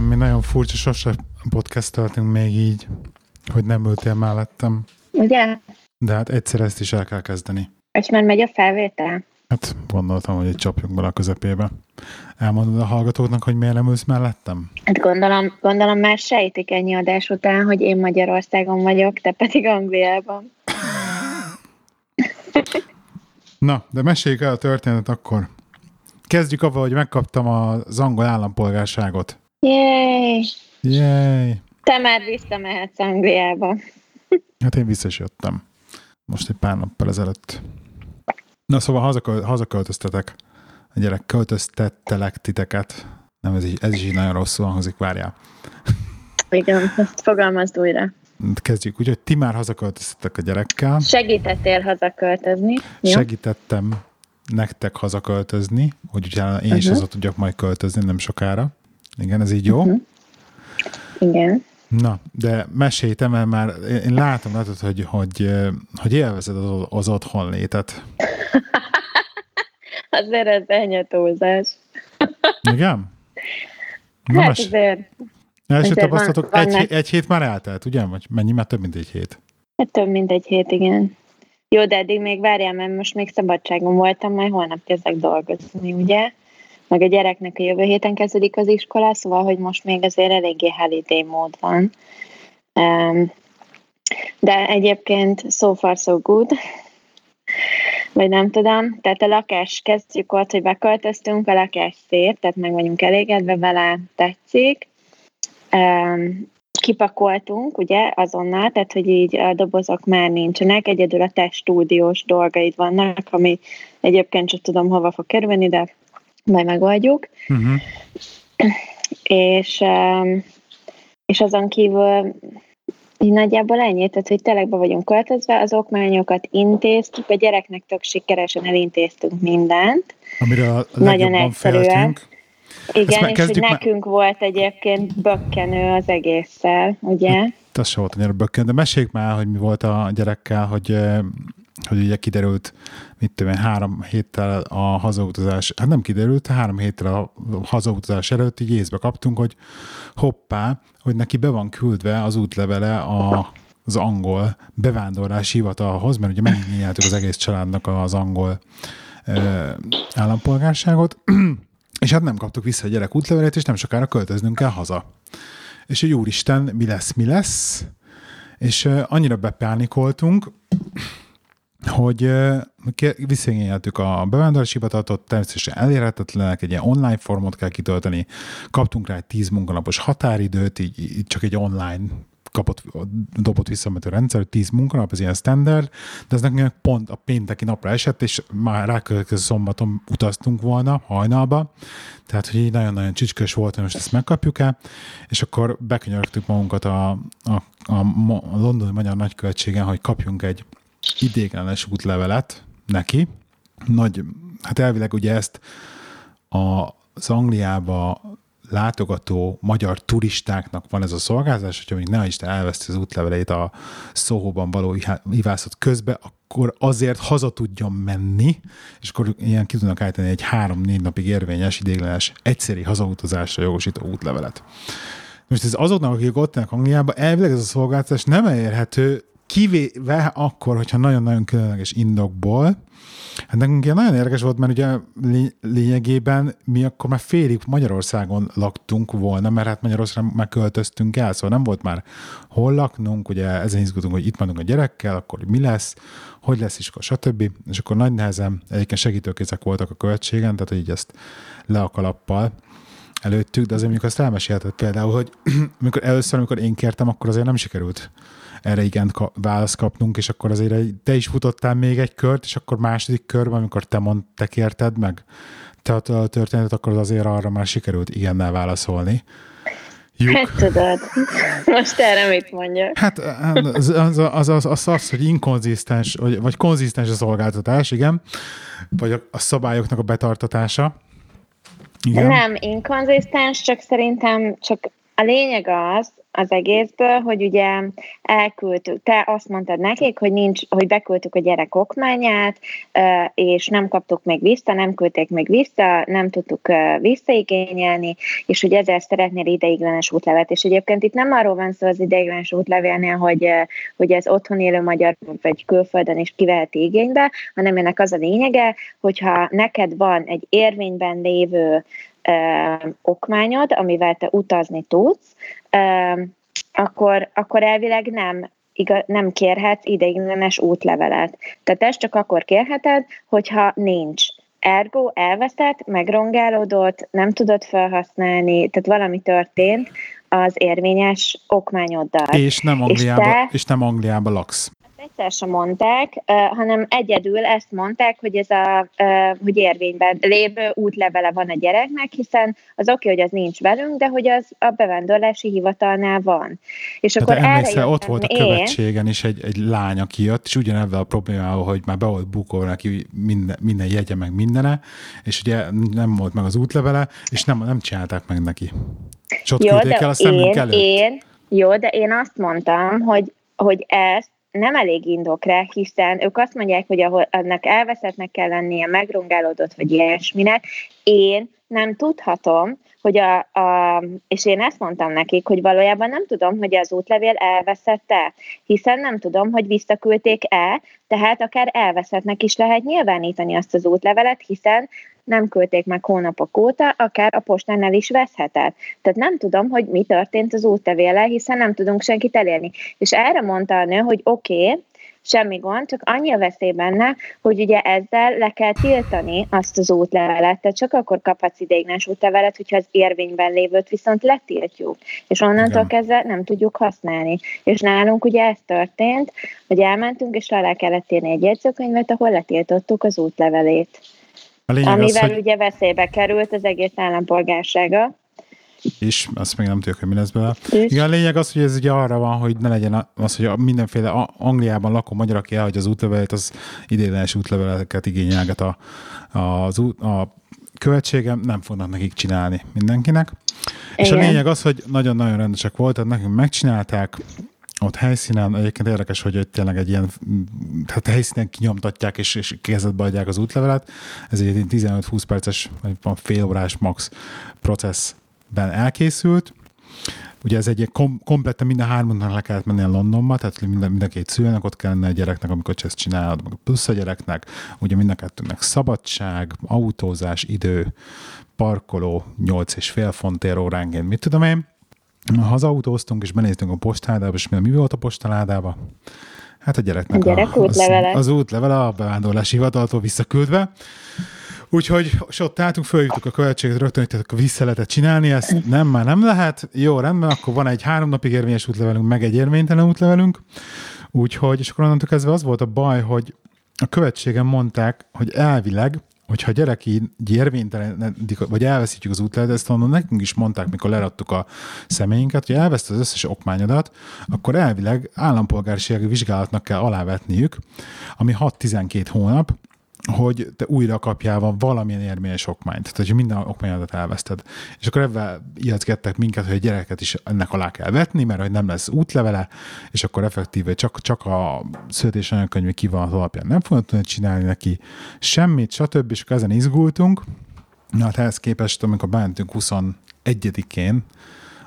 Semmi, nagyon furcsa, sose podcasteltünk még így, hogy nem ültél mellettem. Ugye? De hát egyszer ezt is el kell kezdeni. És már megy a felvétel? Hát gondoltam, hogy egy csapjunk bele a közepébe. Elmondod a hallgatóknak, hogy miért nem ülsz mellettem? Hát gondolom, gondolom már sejtik ennyi adás után, hogy én Magyarországon vagyok, te pedig Angliában. Na, de meséljük el a történetet akkor. Kezdjük avval, hogy megkaptam az angol állampolgárságot. Jéj! Jéj! Te már visszamehetsz Angliába. Hát én vissza is jöttem. Most egy pár nappal ezelőtt. Na szóval hazaköl, hazaköltöztetek. A gyerek költöztettelek titeket. Nem, ez, így, ez is így nagyon rosszul hangzik, várjál. Igen, ezt fogalmazd újra. Kezdjük úgy, hogy ti már hazaköltöztetek a gyerekkel. Segítettél hazaköltözni. Jó? Segítettem nektek hazaköltözni, hogy utána én is Mhm. haza tudjak majd költözni nem sokára. Igen, ez így jó? Mhm. Igen. Na, de mesélj te, mert már én látom, látod, hogy, hogy, hogy élvezed az, az otthonlétet. Azért ez ennyi túlzás. Igen? Na, Hát mes- azért, első tapasztalatok, van- egy, egy hét már eltelt, ugye? Vagy mennyi? Már több mint egy hét. hát több mint egy hét, igen. Jó, de eddig még várjál, mert most még szabadságon voltam, majd holnap kezdek dolgozni, ugye? Meg a gyereknek a jövő héten kezdődik az iskola, szóval, hogy most még azért eléggé holiday mód van. De egyébként so far so good. Vagy nem tudom. Tehát a lakás kezdjük ott, hogy beköltöztünk, a lakás szép, tehát meg vagyunk elégedve vele, tetszik. Kipakoltunk, ugye, azonnal, tehát, hogy így a dobozok már nincsenek, egyedül a te stúdiós dolgaid vannak, ami egyébként csak tudom, hova fog kerülni, de majd megoldjuk. Uh-huh. És, és azon kívül így nagyjából ennyi, tehát hogy tényleg be vagyunk költözve, az okmányokat intéztük, a gyereknek tök sikeresen elintéztünk mindent. Amire a Nagyon egyszerűen. féltünk. Igen, és hogy kezdjük már- nekünk volt egyébként bökkenő az egésszel, ugye? Ez se volt annyira bökkön, de meséljük már, hogy mi volt a gyerekkel, hogy, hogy ugye kiderült, mit tudom három héttel a hazautazás, hát nem kiderült, három héttel a hazautazás előtt így észbe kaptunk, hogy hoppá, hogy neki be van küldve az útlevele a, az angol bevándorlási hivatalhoz, mert ugye megnyíltuk az egész családnak az angol eh, állampolgárságot, és hát nem kaptuk vissza a gyerek útlevelét, és nem sokára költöznünk kell haza. És hogy úristen, mi lesz, mi lesz? És uh, annyira bepánikoltunk, hogy visszaigényeltük a bevándorlási hivatalt, természetesen elérhetetlenek, egy ilyen online formot kell kitölteni, kaptunk rá egy 10 munkanapos határidőt, így, így csak egy online kapott, dobott visszamető rendszer, hogy 10 munkanap, ez ilyen standard, de ez nekünk pont a pénteki napra esett, és már rákövetkező szombaton utaztunk volna hajnalba, tehát hogy így nagyon-nagyon csücskös volt, hogy most ezt megkapjuk-e, és akkor bekönyörögtük magunkat a, a, a, a londoni magyar nagykövetségen, hogy kapjunk egy idéglenes útlevelet neki. Nagy, hát elvileg ugye ezt az Angliába látogató magyar turistáknak van ez a szolgáltatás, hogyha még ne Isten elveszti az útleveleit a Szóhóban való ivászat közben, akkor azért haza tudjon menni, és akkor ilyen ki tudnak állítani egy három-négy napig érvényes, idéglenes, egyszeri hazautazásra jogosító útlevelet. Most ez azoknak, akik ott vannak Angliában, elvileg ez a szolgáltatás nem elérhető, kivéve akkor, hogyha nagyon-nagyon különleges indokból. Hát nekünk ilyen nagyon érdekes volt, mert ugye lény- lényegében mi akkor már félig Magyarországon laktunk volna, mert hát Magyarországon már el, szóval nem volt már hol laknunk, ugye ezen izgultunk, hogy itt maradunk a gyerekkel, akkor mi lesz, hogy lesz iskola, stb. És akkor nagy nehezen egyébként segítőkézek voltak a költségen, tehát hogy így ezt le a kalappal előttük, de azért mondjuk azt elmesélted például, hogy amikor először, amikor én kértem, akkor azért nem sikerült erre igen ka- választ kapnunk, és akkor azért te is futottál még egy kört, és akkor második körben, amikor te mond, te kérted meg te a történetet, akkor azért arra már sikerült igennel válaszolni. Lyuk. Hát tudod, most erre mit mondjak? Hát az az, az, az, az, az hogy inkonzisztens, vagy, vagy konzisztens a szolgáltatás, igen, vagy a, a szabályoknak a betartatása. Igen. Nem inkonzisztens, csak szerintem csak A lényeg az, az egészből, hogy ugye elküldtük, te azt mondtad nekik, hogy nincs, hogy beküldtük a gyerek okmányát, és nem kaptuk még vissza, nem küldték még vissza, nem tudtuk visszaigényelni, és hogy ezért szeretnél ideiglenes útlevet. És egyébként itt nem arról van szó az ideiglenes útlevélnél, hogy, hogy ez otthon élő magyar vagy külföldön is kiveheti igénybe, hanem ennek az a lényege, hogyha neked van egy érvényben lévő okmányod, amivel te utazni tudsz, akkor, akkor elvileg nem igaz, nem kérhetsz ideiglenes útlevelet. Tehát ezt csak akkor kérheted, hogyha nincs. Ergo elveszett, megrongálódott, nem tudod felhasználni, tehát valami történt az érvényes okmányoddal. És nem Angliába, és, te, és nem Angliába laksz egyszer sem mondták, hanem egyedül ezt mondták, hogy ez a, hogy érvényben lévő útlevele van a gyereknek, hiszen az oké, hogy az nincs velünk, de hogy az a bevándorlási hivatalnál van. És akkor erre ott volt a követségen is egy, egy lány, aki jött, és ugyanebben a problémával, hogy már be volt bukolva neki minden, minden jegye, meg mindene, és ugye nem volt meg az útlevele, és nem, nem csinálták meg neki. És ott jó, de el a én, előtt. én, jó, de én azt mondtam, hogy, hogy ezt nem elég indokra, hiszen ők azt mondják, hogy ahol annak elveszettnek kell lennie, megrongálódott, vagy ilyesminek, én nem tudhatom, hogy a, a, és én ezt mondtam nekik, hogy valójában nem tudom, hogy az útlevél elveszette, hiszen nem tudom, hogy visszaküldték-e, tehát akár elveszettnek is lehet nyilvánítani azt az útlevelet, hiszen nem küldték meg hónapok óta, akár a postánál is veszhetett. Tehát nem tudom, hogy mi történt az útlevéllel, hiszen nem tudunk senkit elérni. És erre mondta a nő, hogy oké, okay, semmi gond, csak annyi a veszély benne, hogy ugye ezzel le kell tiltani azt az útlevelet, tehát csak akkor kaphatsz ideiglenes útlevelet, hogyha az érvényben lévőt viszont letiltjuk, és onnantól kezdve nem tudjuk használni. És nálunk ugye ez történt, hogy elmentünk, és le kellett írni egy jegyzőkönyvet, ahol letiltottuk az útlevelét. Amivel az, hogy... ugye veszélybe került az egész állampolgársága. És azt még nem tudjuk, hogy mi lesz belőle. Igen, a lényeg az, hogy ez ugye arra van, hogy ne legyen az, hogy mindenféle Angliában lakó magyar, aki elhagy az útlevelet, az idéglenes útleveleket igényelget a, az út, a követségem, nem fognak nekik csinálni mindenkinek. Igen. És a lényeg az, hogy nagyon-nagyon rendesek voltak, nekünk megcsinálták, ott helyszínen, egyébként érdekes, hogy ott tényleg egy ilyen, tehát helyszínen kinyomtatják és, és kezedbe adják az útlevelet. Ez egy 15-20 perces, vagy fél órás max processzben elkészült. Ugye ez egy kom- kompletten minden hármunknak le kellett menni a Londonba, tehát minden, minden két szülőnek ott kellene a gyereknek, amikor ezt csinálod, plusz a gyereknek, ugye mind a kettőnek szabadság, autózás, idő, parkoló, 8 és fél fontér óránként, mit tudom én Hazautóztunk, és benéztünk a postádába, és mi volt a postaládában? Hát a gyereknek a, gyerek a, útlevele. Az, az útlevele a bevándorlási hivataltól visszaküldve. Úgyhogy és ott álltunk, följutok a követséget, rögtön, hogy vissza lehetett csinálni, ezt nem, már nem lehet. Jó, rendben, akkor van egy három napig érvényes útlevelünk, meg egy érvénytelen útlevelünk. Úgyhogy, és akkor onnantól kezdve az volt a baj, hogy a követségen mondták, hogy elvileg hogyha a gyerek így érvénytelenedik, vagy elveszítjük az útlevet, ezt mondom, nekünk is mondták, mikor leradtuk a személyinket, hogy elveszted az összes okmányodat, akkor elvileg állampolgársági vizsgálatnak kell alávetniük, ami 6-12 hónap, hogy te újra kapjál valamilyen érvényes okmányt. Tehát, hogy minden okmányodat elveszted. És akkor ebben ijeszgettek minket, hogy a gyereket is ennek alá kell vetni, mert hogy nem lesz útlevele, és akkor effektíve csak, csak a születés anyagkönyvi kivonat alapján nem fognak tudni csinálni neki semmit, stb. És akkor ezen izgultunk. Na, hát ehhez képest, amikor bementünk 21-én,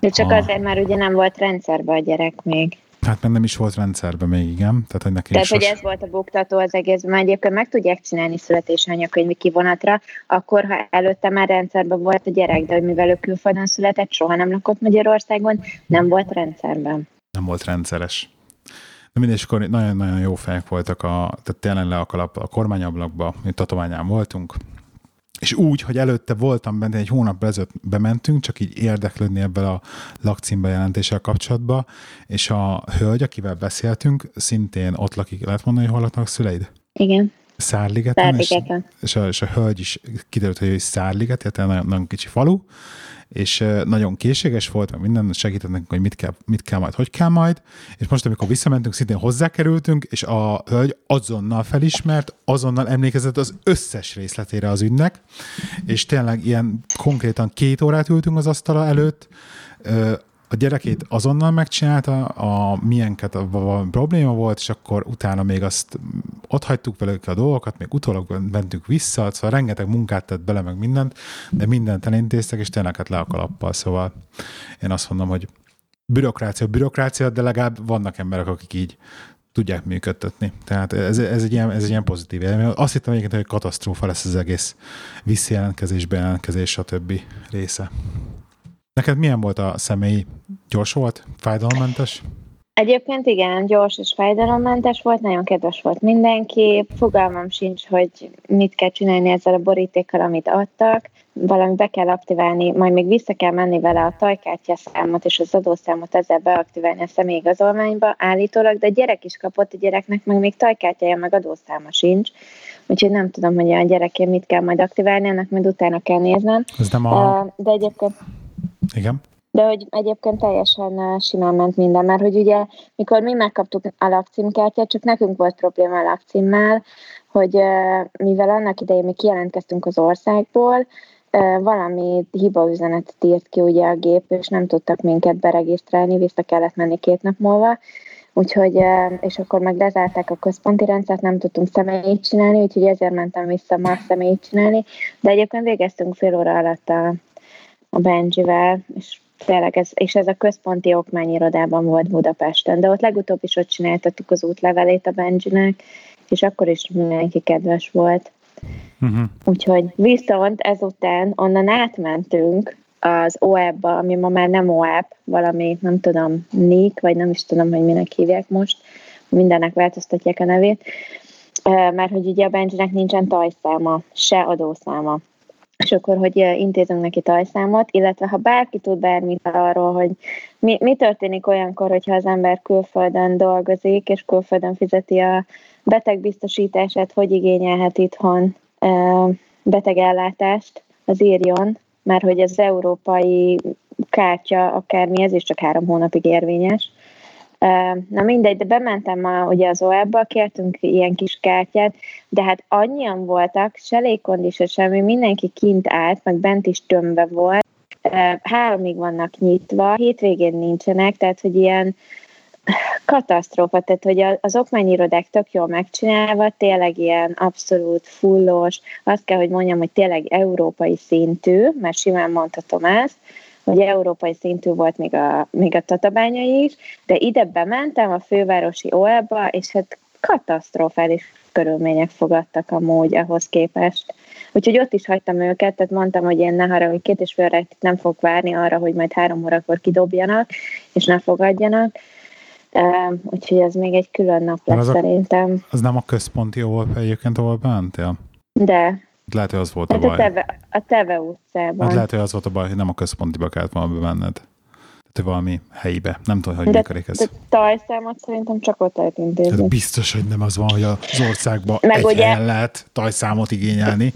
de csak a... azért, mert ugye nem volt rendszerben a gyerek még. Hát meg nem is volt rendszerben még, igen. Tehát, hogy neki Tehát, hogy ez volt a buktató az egészben, mert egyébként meg tudják csinálni születési anyakönyvi kivonatra, akkor, ha előtte már rendszerben volt a gyerek, de hogy mivel ő külföldön született, soha nem lakott Magyarországon, nem volt rendszerben. Nem volt rendszeres. De mindig, akkor nagyon-nagyon jó fejek voltak, a, tehát tényleg le a, kalap, a kormányablakba, mi tatoványán voltunk, és úgy, hogy előtte voltam benne, egy hónap ezelőtt bementünk, csak így érdeklődni ebből a lakcímbejelentéssel kapcsolatba, és a hölgy, akivel beszéltünk, szintén ott lakik, lehet mondani, hogy hol laknak szüleid? Igen. Szárligeten, és, és, a, és a hölgy is kiderült, hogy ő is Szárliget, tehát nagyon, nagyon kicsi falu, és nagyon készséges volt, meg minden segített nekünk, hogy mit kell, mit kell majd, hogy kell majd, és most, amikor visszamentünk, szintén hozzákerültünk, és a hölgy azonnal felismert, azonnal emlékezett az összes részletére az ügynek, és tényleg ilyen konkrétan két órát ültünk az asztala előtt, a gyerekét azonnal megcsinálta, a milyenket a, a probléma volt, és akkor utána még azt ott hagytuk velük a dolgokat, még utólag mentünk vissza, szóval rengeteg munkát tett bele, meg mindent, de mindent elintéztek, és tényleg hát le a kalappal, szóval én azt mondom, hogy bürokrácia, bürokrácia, de legalább vannak emberek, akik így tudják működtetni. Tehát ez, ez, egy, ilyen, ez egy ilyen pozitív élmény. Azt hittem egyébként, hogy katasztrófa lesz az egész visszajelentkezés, bejelentkezés, stb. része. Neked milyen volt a személy? Gyors volt? Fájdalommentes? Egyébként igen, gyors és fájdalommentes volt, nagyon kedves volt mindenki. Fogalmam sincs, hogy mit kell csinálni ezzel a borítékkal, amit adtak. Valami be kell aktiválni, majd még vissza kell menni vele a tajkártya számot és az adószámot ezzel beaktiválni a személyigazolványba állítólag, de a gyerek is kapott, a gyereknek meg még tajkártyája, meg adószáma sincs. Úgyhogy nem tudom, hogy a gyerekén mit kell majd aktiválni, ennek majd utána kell néznem. Ez nem a... De egyébként... Igen. De hogy egyébként teljesen simán ment minden, mert hogy ugye, mikor mi megkaptuk a lakcímkártyát, csak nekünk volt probléma a lakcímmel, hogy mivel annak idején mi kijelentkeztünk az országból, valami hibaüzenetet írt ki ugye a gép, és nem tudtak minket beregisztrálni, vissza kellett menni két nap múlva, úgyhogy, és akkor meg lezárták a központi rendszert, nem tudtunk személyét csinálni, úgyhogy ezért mentem vissza ma személyét csinálni, de egyébként végeztünk fél óra alatt a, a Benjivel, és tényleg ez, és ez a központi okmányirodában volt Budapesten, de ott legutóbb is ott csináltattuk az útlevelét a Benjinek, és akkor is mindenki kedves volt. Uh-huh. Úgyhogy viszont ezután onnan átmentünk az OEB-ba, ami ma már nem OEB, valami, nem tudom, NIK, vagy nem is tudom, hogy minek hívják most, mindennek változtatják a nevét, mert hogy ugye a Benjinek nincsen tajszáma, se adószáma és akkor, hogy intézünk neki tajszámot, illetve ha bárki tud bármit arról, hogy mi, mi történik olyankor, hogyha az ember külföldön dolgozik, és külföldön fizeti a betegbiztosítását, hogy igényelhet itthon betegellátást, az írjon, mert hogy az európai kártya, akármi, ez is csak három hónapig érvényes, Na mindegy, de bementem ma ugye az OEB-ba, kértünk ilyen kis kártyát, de hát annyian voltak, se légkondi, se semmi, mindenki kint állt, meg bent is tömve volt. Háromig vannak nyitva, hétvégén nincsenek, tehát hogy ilyen katasztrófa, tehát hogy az okmányirodák tök jól megcsinálva, tényleg ilyen abszolút fullos, azt kell, hogy mondjam, hogy tényleg európai szintű, mert simán mondhatom ezt, hogy európai szintű volt még a, még a tatabányai is, de ide bementem a fővárosi OL-ba, és hát katasztrofális körülmények fogadtak amúgy ahhoz képest. Úgyhogy ott is hagytam őket, tehát mondtam, hogy én ne haragudj, két és fél nem fog várni arra, hogy majd három órakor kidobjanak, és ne fogadjanak. Uh, úgyhogy ez még egy külön nap lesz az szerintem. A, az nem a központi OLP egyébként, ahol bentél? De, lehet, hogy az volt a hát baj. A Teve, a Teve utcában. Hát lehet, hogy az volt a baj, hogy nem a központiba kellett volna bemenned. Tehát valami helyibe. Nem tudom, hogy működik ez. De tajszámot szerintem csak ott lehet intézni. Tehát biztos, hogy nem az van, hogy az országban Meg egy ugye, helyen lehet tajszámot igényelni.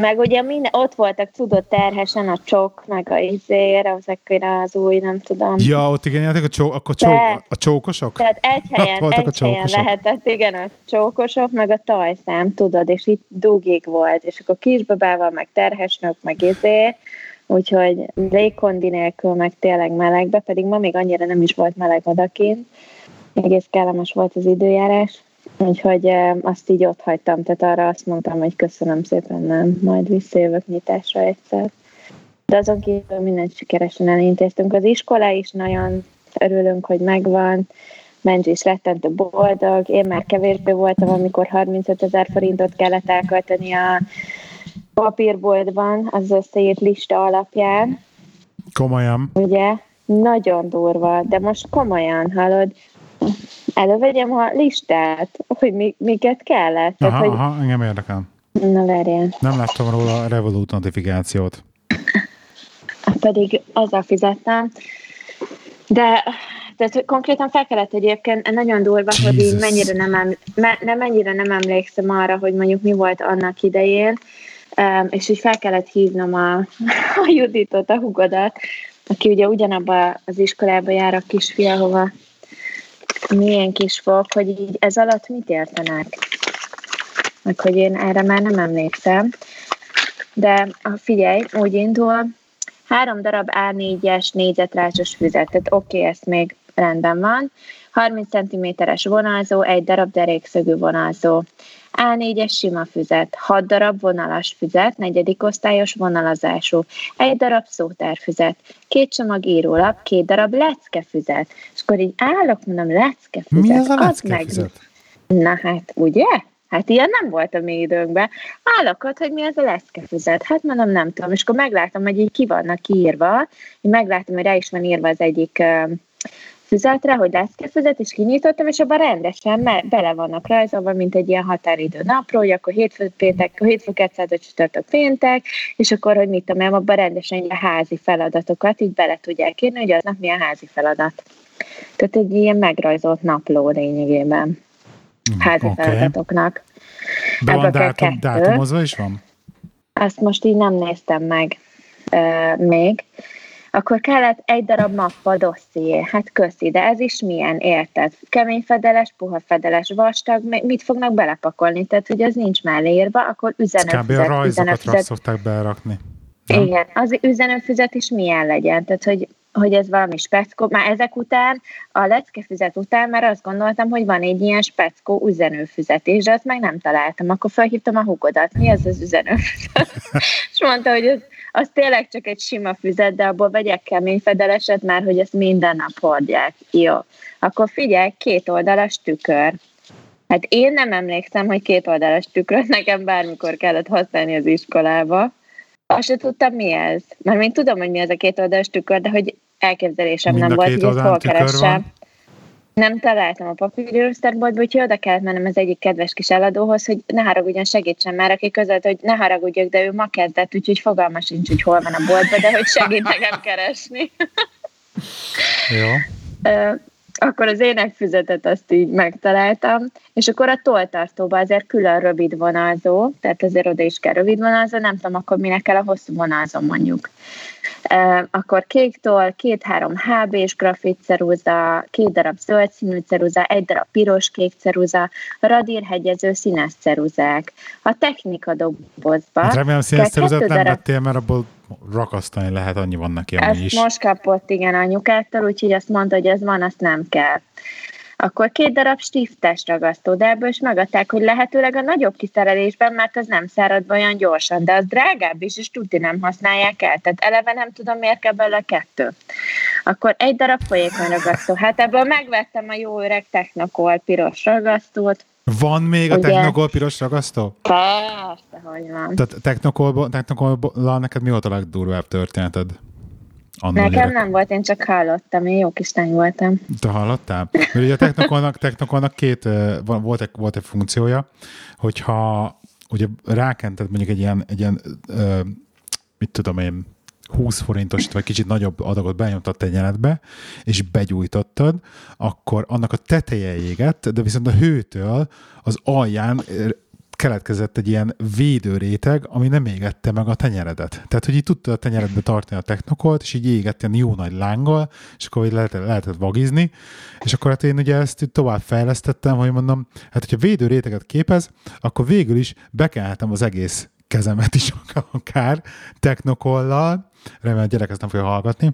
Meg ugye minden, ott voltak, tudod, terhesen a csok, meg a izér, ezek az új, nem tudom. Ja, ott igényeltek a, csó, akkor csó, a csókosok? Tehát egy helyen, egy a helyen lehetett, igen, a csókosok, meg a tajszám, tudod, és itt dugig volt, és akkor kisbabával, meg terhesnök, meg izé, úgyhogy légkondi nélkül, meg tényleg melegbe, pedig ma még annyira nem is volt meleg odakint, egész kellemes volt az időjárás, Úgyhogy azt így ott hagytam, tehát arra azt mondtam, hogy köszönöm szépen, nem, majd visszajövök nyitásra egyszer. De azon kívül mindent sikeresen elintéztünk. Az iskola is nagyon örülünk, hogy megvan, Mendzsi is rettentő boldog, én már kevésbé voltam, amikor 35 ezer forintot kellett elkölteni a papírboltban az összeírt lista alapján. Komolyan. Ugye? Nagyon durva, de most komolyan, hallod, elővegyem a listát, hogy mi, miket kellett. Aha, Tehát, hogy... aha, engem érdekel. Na várjál. Nem láttam róla a Revolut notifikációt. Pedig azzal fizettem, de tehát konkrétan fel kellett egyébként, nagyon durva, Jesus. hogy így mennyire nem, em, me, nem, mennyire nem emlékszem arra, hogy mondjuk mi volt annak idején, um, és így fel kellett hívnom a, a Juditot, a hugodat, aki ugye ugyanabba az iskolába jár a kisfia, hova milyen kis fog, hogy így ez alatt mit értenek? Meg hogy én erre már nem emlékszem. De figyelj, úgy indul, három darab A4-es négyzetrácsos füzet, tehát oké, okay, ezt még rendben van, 30 cm-es vonalzó, egy darab derékszögű vonalzó, A4-es sima füzet, 6 darab vonalas füzet, negyedik osztályos vonalazású, egy darab szótárfüzet, két csomag írólap, két darab leckefüzet. És akkor így állok, mondom, leckefüzet. Mi ez a leckefüzet? Na hát, ugye? Hát ilyen nem volt a mi időnkben. Állok hogy mi ez a leszkefüzet. Hát mondom, nem tudom. És akkor meglátom, hogy így ki vannak írva. Én meglátom, hogy rá is van írva az egyik füzetre, hogy leszkefüzet, és kinyitottam, és abban rendesen me- bele vannak rajzolva, mint egy ilyen határidő napról, hogy akkor hétfő, péntek, hétfő, kettő, csütörtök, péntek, és akkor, hogy mit tudom, abban rendesen ilyen házi feladatokat így bele tudják írni, hogy aznap milyen házi feladat. Tehát egy ilyen megrajzolt napló lényegében házi okay. feladatoknak. De van dátum, dátumozva is van? Azt most így nem néztem meg uh, még. Akkor kellett egy darab mappa dosszié. Hát köszi, de ez is milyen, érted? Kemény fedeles, puha fedeles, vastag, mit fognak belepakolni? Tehát, hogy az nincs mellé írva, akkor üzenőfüzet. Kb. a rajzokat szokták berakni. Igen, az üzenőfüzet is milyen legyen. Tehát, hogy hogy ez valami speckó. Már ezek után, a leckefüzet után már azt gondoltam, hogy van egy ilyen speckó üzenőfüzetés, de azt meg nem találtam. Akkor felhívtam a hugodat, mi ez az üzenőfüzet? És mondta, hogy ez, az tényleg csak egy sima füzet, de abból vegyek kemény fedeleset, már hogy ezt minden nap hordják. Jó. Akkor figyelj, két oldalas tükör. Hát én nem emlékszem, hogy két oldalas tükröt nekem bármikor kellett használni az iskolába. Azt se tudtam, mi ez. Mert én tudom, hogy mi ez a két oldalas tükör, de hogy elképzelésem Mind nem volt, hogy hol keressem. Nem találtam a papírőrszterboltba, úgyhogy oda kellett mennem az egyik kedves kis eladóhoz, hogy ne haragudjon, segítsen már, aki között, hogy ne haragudjak, de ő ma kezdett, úgyhogy fogalma sincs, hogy hol van a boltba, de hogy segít nekem keresni. Jó akkor az énekfüzetet azt így megtaláltam, és akkor a tolltartóba azért külön rövid vonalzó, tehát azért oda is kell rövid vonalzó, nem tudom, akkor minek kell a hosszú vonalzó mondjuk. E, akkor kék toll, két-három HB-s grafit ceruza, két darab zöld színű ceruza, egy darab piros-kék ceruza, radírhegyező színes ceruzák. A technika dobozba. Hát remélem színes ceruzát nem darab... vettél, mert abból rakasztani lehet, annyi van neki Ezt is. most kapott, igen, anyukától, úgyhogy azt mondta, hogy ez van, azt nem kell. Akkor két darab stiftes ragasztó, de ebből is megadták, hogy lehetőleg a nagyobb kiszerelésben, mert az nem szárad olyan gyorsan, de az drágább is, és tudni nem használják el. Tehát eleve nem tudom, miért kell bele kettő. Akkor egy darab folyékony ragasztó. Hát ebből megvettem a jó öreg Technokol piros ragasztót, van még a Technokol piros ragasztó? Persze, hogy van. Tehát Technokollal neked mi volt a legdurvább történeted? Annól Nekem gyerek. nem volt, én csak hallottam, én jó kis lány voltam. Te hallottál? Mert ugye a Technokolnak, Technokolnak két, volt egy, volt egy funkciója, hogyha ugye rákented mondjuk egy ilyen, egy ilyen mit tudom én, 20 forintos, vagy kicsit nagyobb adagot benyomtad tenyeredbe, és begyújtottad, akkor annak a teteje égett, de viszont a hőtől az alján keletkezett egy ilyen védőréteg, ami nem égette meg a tenyeredet. Tehát, hogy így tudta a tenyeredbe tartani a technokolt, és így égett ilyen jó nagy lánggal, és akkor így lehetett, lehetett vagizni, és akkor hát én ugye ezt tovább fejlesztettem, hogy mondom, hát hogyha védőréteget képez, akkor végül is bekelhetem az egész kezemet is akár technokollal, remélem a gyerek ezt nem fogja hallgatni,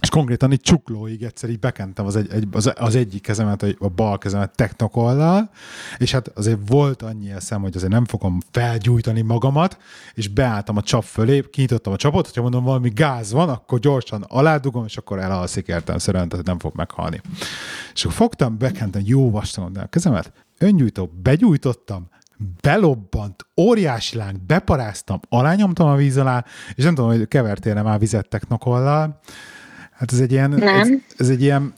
és konkrétan egy csuklóig egyszer így bekentem az, egy, egy, az, az egyik kezemet, a bal kezemet technokollal, és hát azért volt annyi eszem, hogy azért nem fogom felgyújtani magamat, és beálltam a csap fölé, kinyitottam a csapot, hogyha mondom valami gáz van, akkor gyorsan aládugom, és akkor elalszik értelmszerűen, tehát nem fog meghalni. És akkor fogtam, bekentem jó vastagon a kezemet, öngyújtó, begyújtottam, belobbant, óriási láng, beparáztam, alányomtam a víz alá, és nem tudom, hogy kevertél már vizet technokollal. Hát ez egy ilyen, nem. ez, ez egy ilyen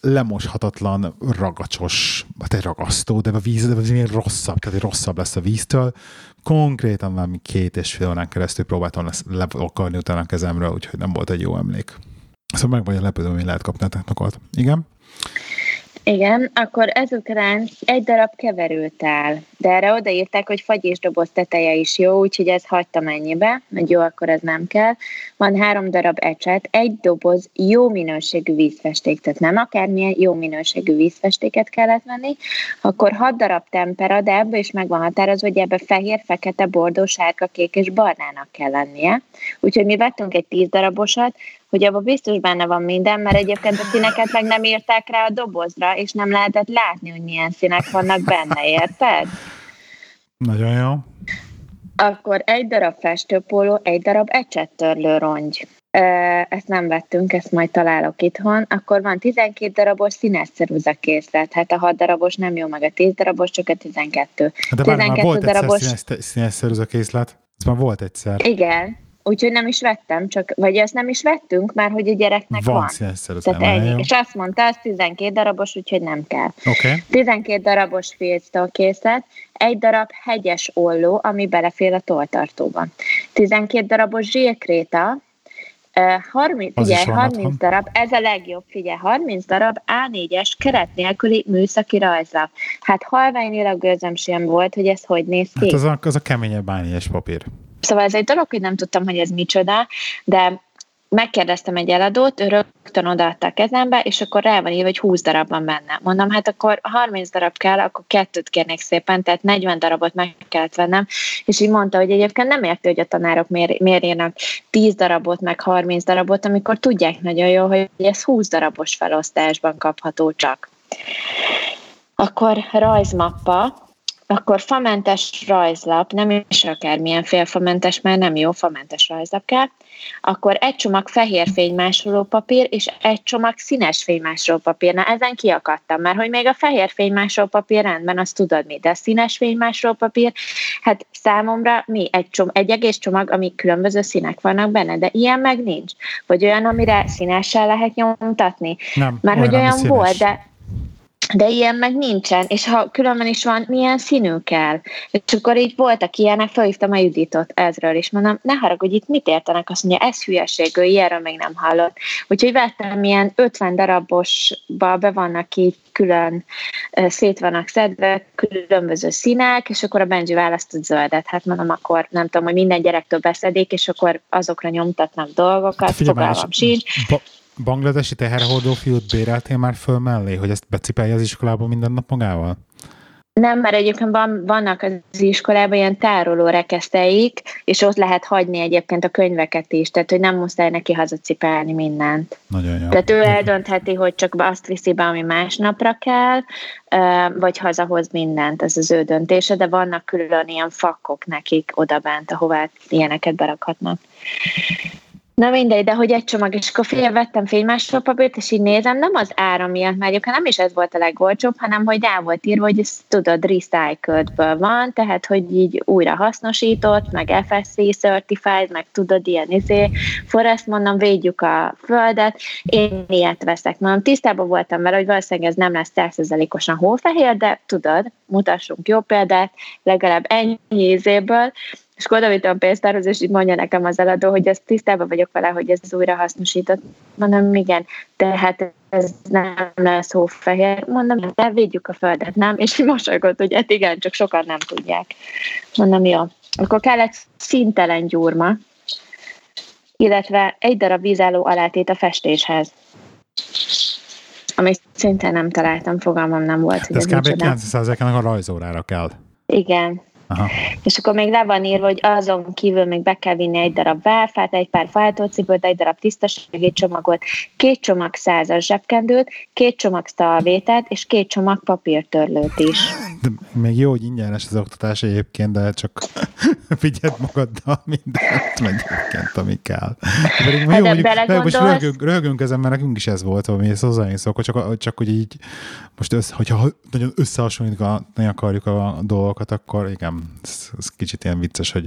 lemoshatatlan, ragacsos, hát egy ragasztó, de a víz, de az rosszabb, tehát rosszabb lesz a víztől. Konkrétan már két és fél órán keresztül próbáltam lesz levakarni utána a kezemről, úgyhogy nem volt egy jó emlék. Szóval meg vagy a lepődöm, hogy lehet kapni a technokolt. Igen? Igen, akkor ezután egy darab keverőtál, de erre odaírták, hogy fagyisdoboz teteje is jó, úgyhogy ez hagytam ennyibe, hogy jó, akkor ez nem kell. Van három darab ecset, egy doboz jó minőségű vízfesték, tehát nem akármilyen jó minőségű vízfestéket kellett venni, akkor hat darab tempera, de ebből is meg van határozva, hogy ebbe fehér, fekete, bordó, sárga, kék és barnának kell lennie. Úgyhogy mi vettünk egy tíz darabosat, hogy abban biztos benne van minden, mert egyébként a színeket meg nem írták rá a dobozra, és nem lehetett látni, hogy milyen színek vannak benne, érted? Nagyon jó. Akkor egy darab festőpóló, egy darab ecsettörlő rongy. Ezt nem vettünk, ezt majd találok itthon. Akkor van 12 darabos színes készlet. Hát a 6 darabos nem jó, meg a 10 darabos, csak a 12. De 12 már volt darabos... egyszer színes, színes készlet? Ez már volt egyszer. Igen, Úgyhogy nem is vettem, csak, vagy ezt nem is vettünk, már hogy a gyereknek van. Van színesszerű Tehát ennyi. És azt mondta, az 12 darabos, úgyhogy nem kell. Okay. 12 darabos filctől készlet, egy darab hegyes olló, ami belefér a toltartóba. 12 darabos zsírkréta, 30, figyelj, 30 darab, ez a legjobb, figyelj, 30 darab A4-es keret nélküli műszaki rajzlap. Hát halványilag gőzöm sem volt, hogy ez hogy néz ki. Hát az a, az a keményebb A4-es papír. Szóval ez egy dolog, hogy nem tudtam, hogy ez micsoda, de megkérdeztem egy eladót, ő rögtön odaadta a kezembe, és akkor rá van írva, hogy 20 darab van benne. Mondom, hát akkor 30 darab kell, akkor kettőt kérnék szépen, tehát 40 darabot meg kellett vennem, és így mondta, hogy egyébként nem érti, hogy a tanárok miért, miért írnak 10 darabot, meg 30 darabot, amikor tudják nagyon jó, hogy ez 20 darabos felosztásban kapható csak. Akkor rajzmappa, akkor famentes rajzlap, nem is akármilyen félfamentes, mert nem jó, famentes rajzlap kell, akkor egy csomag fehér fénymásoló papír, és egy csomag színes fénymásoló papír. Na ezen kiakadtam, mert hogy még a fehér fénymásoló papír rendben, azt tudod mi, de a színes fénymásoló papír, hát számomra mi? Egy, csom- egy egész csomag, ami különböző színek vannak benne, de ilyen meg nincs. Vagy olyan, amire színessel lehet nyomtatni. Nem, mert olyan, hogy olyan volt, de de ilyen meg nincsen, és ha különben is van, milyen színű kell. És akkor így voltak ilyenek, felhívtam a Juditot ezről, és mondom, ne haragudj, itt mit értenek? Azt mondja, ez hülyeség, ő ilyenről még nem hallott. Úgyhogy vettem ilyen 50 darabosba, be vannak így külön, szét vannak szedve, különböző színek, és akkor a Benji választott zöldet. Hát mondom, akkor nem tudom, hogy minden gyerektől beszedik, és akkor azokra nyomtatnak dolgokat, hát fogalmam sincs. Ba- bangladesi teherhordó fiút béreltél már föl mellé, hogy ezt becipelje az iskolába minden nap magával? Nem, mert egyébként van, vannak az iskolában ilyen tároló rekeszteik, és ott lehet hagyni egyébként a könyveket is, tehát hogy nem muszáj neki hazacipelni mindent. Nagyon jó. Tehát ő eldöntheti, hogy csak azt viszi be, ami másnapra kell, vagy hazahoz mindent, ez az ő döntése, de vannak külön ilyen fakok nekik odabent, ahová ilyeneket berakhatnak. Na mindegy, de hogy egy csomag, és akkor fél vettem papírt, és így nézem, nem az ára miatt, mert egyébként nem is ez volt a legolcsóbb, hanem hogy rá volt írva, hogy ez tudod, recycled van, tehát hogy így újra hasznosított, meg FSC certified, meg tudod, ilyen izé, forrest mondom, védjük a földet, én ilyet veszek. Mondom, tisztában voltam vele, hogy valószínűleg ez nem lesz 100%-osan hófehér, de tudod, mutassunk jó példát, legalább ennyi izéből, és a pénztárhoz, és így mondja nekem az eladó, hogy ezt tisztában vagyok vele, hogy ez újra hasznosított. Mondom, igen, tehát ez nem lesz hófehér. Mondom, de védjük a földet, nem? És mosolygott, hogy hát igen, csak sokan nem tudják. Mondom, jó. Akkor kellett szintelen gyurma, illetve egy darab vízálló alátét a festéshez. Amit szintén nem találtam, fogalmam nem volt. De ez kb. 900 a rajzórára kell. Igen, Aha. És akkor még le van írva, hogy azon kívül még be kell vinni egy darab válfát, egy pár fajtócipőt, egy darab tisztasági csomagot, két csomag százas zsebkendőt, két csomag szalvétát és két csomag papírtörlőt is. De még jó, hogy ingyenes az oktatás egyébként, de csak figyeld magaddal mindent egyébként, ami kell. Pedig hát jó, mondjuk, most röhögünk, röhögünk ezen, mert nekünk is ez volt, ami ez hozzájön szok, csak, csak hogy így most össze, hogyha nagyon összehasonlítani akarjuk a dolgokat, akkor igen, ez, ez kicsit ilyen vicces, hogy,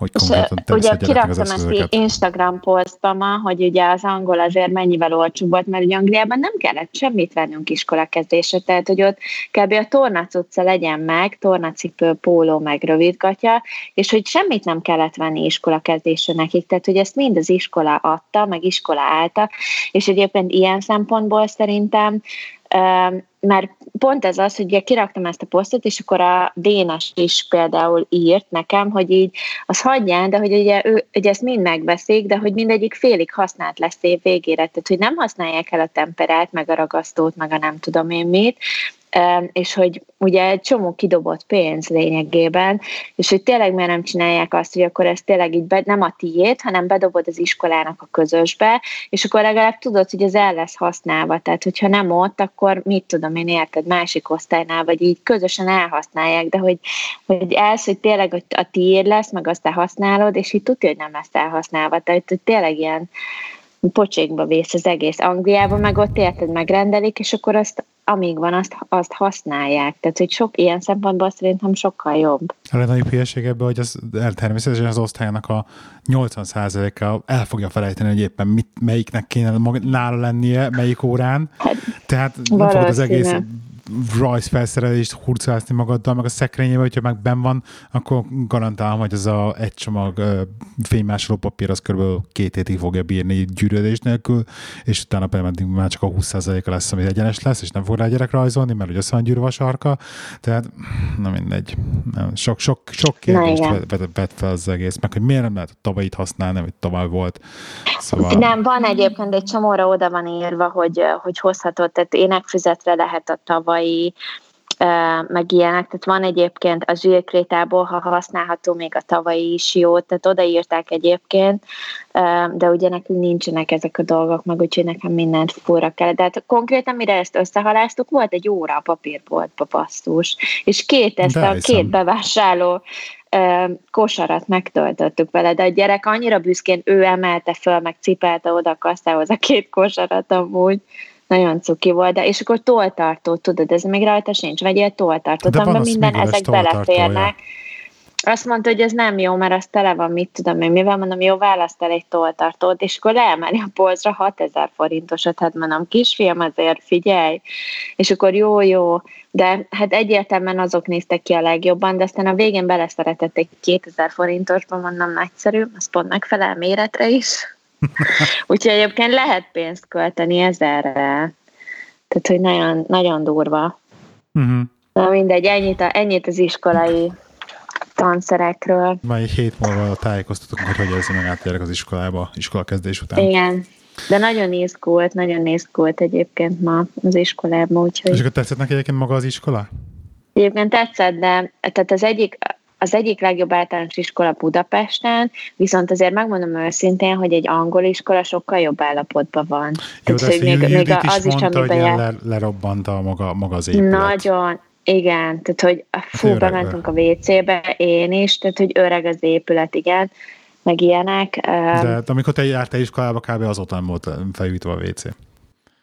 hogy konkrétan Ugye kiraktam ezt Instagram posztba ma, hogy ugye az angol azért mennyivel olcsóbb volt, mert ugye Angliában nem kellett semmit vennünk iskola kezdésre, tehát hogy ott kb. a tornacucca legyen meg, tornacipő, póló, meg rövidgatja, és hogy semmit nem kellett venni iskola kezdésre nekik, tehát hogy ezt mind az iskola adta, meg iskola állta, és egyébként ilyen szempontból szerintem mert pont ez az, hogy ugye kiraktam ezt a posztot, és akkor a Dénes is például írt nekem, hogy így az hagyján, de hogy ugye, ő, ugye ezt mind megbeszik, de hogy mindegyik félig használt lesz év végére, tehát hogy nem használják el a temperát, meg a ragasztót, meg a nem tudom én mit, és hogy ugye egy csomó kidobott pénz lényegében, és hogy tényleg miért nem csinálják azt, hogy akkor ez tényleg így be, nem a tiét, hanem bedobod az iskolának a közösbe, és akkor legalább tudod, hogy ez el lesz használva, tehát hogyha nem ott, akkor mit tudom én, érted, másik osztálynál, vagy így közösen elhasználják, de hogy, hogy ez, hogy tényleg a tiéd lesz, meg azt te használod, és így tudja, hogy nem lesz elhasználva, tehát hogy tényleg ilyen pocsékba vész az egész. Angliában meg ott érted, megrendelik, és akkor azt amíg van, azt, azt használják. Tehát, hogy sok ilyen szempontból szerintem sokkal jobb. A legnagyobb hülyeség ebben, hogy az természetesen az osztályának a 80%-a el fogja felejteni, hogy éppen mit, melyiknek kéne nála lennie, melyik órán. Hát, Tehát nem fogod az egész rajzfelszerelést hurcálni magaddal, meg a szekrényébe, hogyha meg ben van, akkor garantálom, hogy ez a egy csomag fénymásoló papír az kb. két hétig fogja bírni gyűrődés nélkül, és utána pedig már csak a 20%-a lesz, ami egyenes lesz, és nem fog rá gyerek rajzolni, mert ugye össze van gyűrve a sarka, tehát na mindegy. Sok, sok, sok kérdést vet, vet fel az egész, meg hogy miért nem lehet a tavalyit használni, amit tavaly volt. Szóval... Nem, van egyébként egy csomóra oda van írva, hogy, hogy hozhatod, tehát énekfüzetre lehet a tavalyi meg ilyenek. Tehát van egyébként a zsírkrétából, ha használható még a tavalyi is jó, tehát odaírták egyébként, de ugye nekünk nincsenek ezek a dolgok, meg úgyhogy nekem mindent fúra kell. De hát konkrétan mire ezt összehaláztuk, volt egy óra a papírboltba basszus, és két ezt a két bevásárló kosarat megtöltöttük vele, de a gyerek annyira büszkén ő emelte föl, meg cipelte oda a kasszához a két kosarat amúgy. Nagyon cuki volt, de és akkor toltartó, tudod, ez még rajta sincs, vegyél toltartót, amiben minden ezek beleférnek. Azt mondta, hogy ez nem jó, mert az tele van, mit tudom én, mivel mondom, jó, választ el egy toltartót, és akkor leemeli a polcra 6000 forintosat, hát mondom, kisfiam, azért figyelj, és akkor jó, jó, de hát egyértelműen azok néztek ki a legjobban, de aztán a végén beleszeretett egy 2000 forintosba, mondom, nagyszerű, az pont megfelel méretre is. Úgyhogy egyébként lehet pénzt költeni ezerre. Tehát, hogy nagyon, nagyon durva. Uh-huh. Na mindegy, ennyit, a, ennyit az iskolai tanszerekről. Egy hét múlva tájékoztatunk, hogy hogy érzi meg átérek az iskolába, iskola kezdés után. Igen, de nagyon izgult, nagyon izgult egyébként ma az iskolában, úgyhogy... És akkor tetszett neki egyébként maga az iskola? Egyébként tetszett, de tehát az egyik, az egyik legjobb általános iskola Budapesten, viszont azért megmondom őszintén, hogy egy angol iskola sokkal jobb állapotban van. Jó, Tehát, hogy még, még az is, mondta, amiben jár... le, lerobbant a maga, maga az épület. Nagyon, igen, tehát hogy fú, hát bementünk a WC-be, én is, tehát hogy öreg az épület, igen, meg ilyenek. De hát amikor te jártál iskolába, kb. azóta volt felújítva a WC.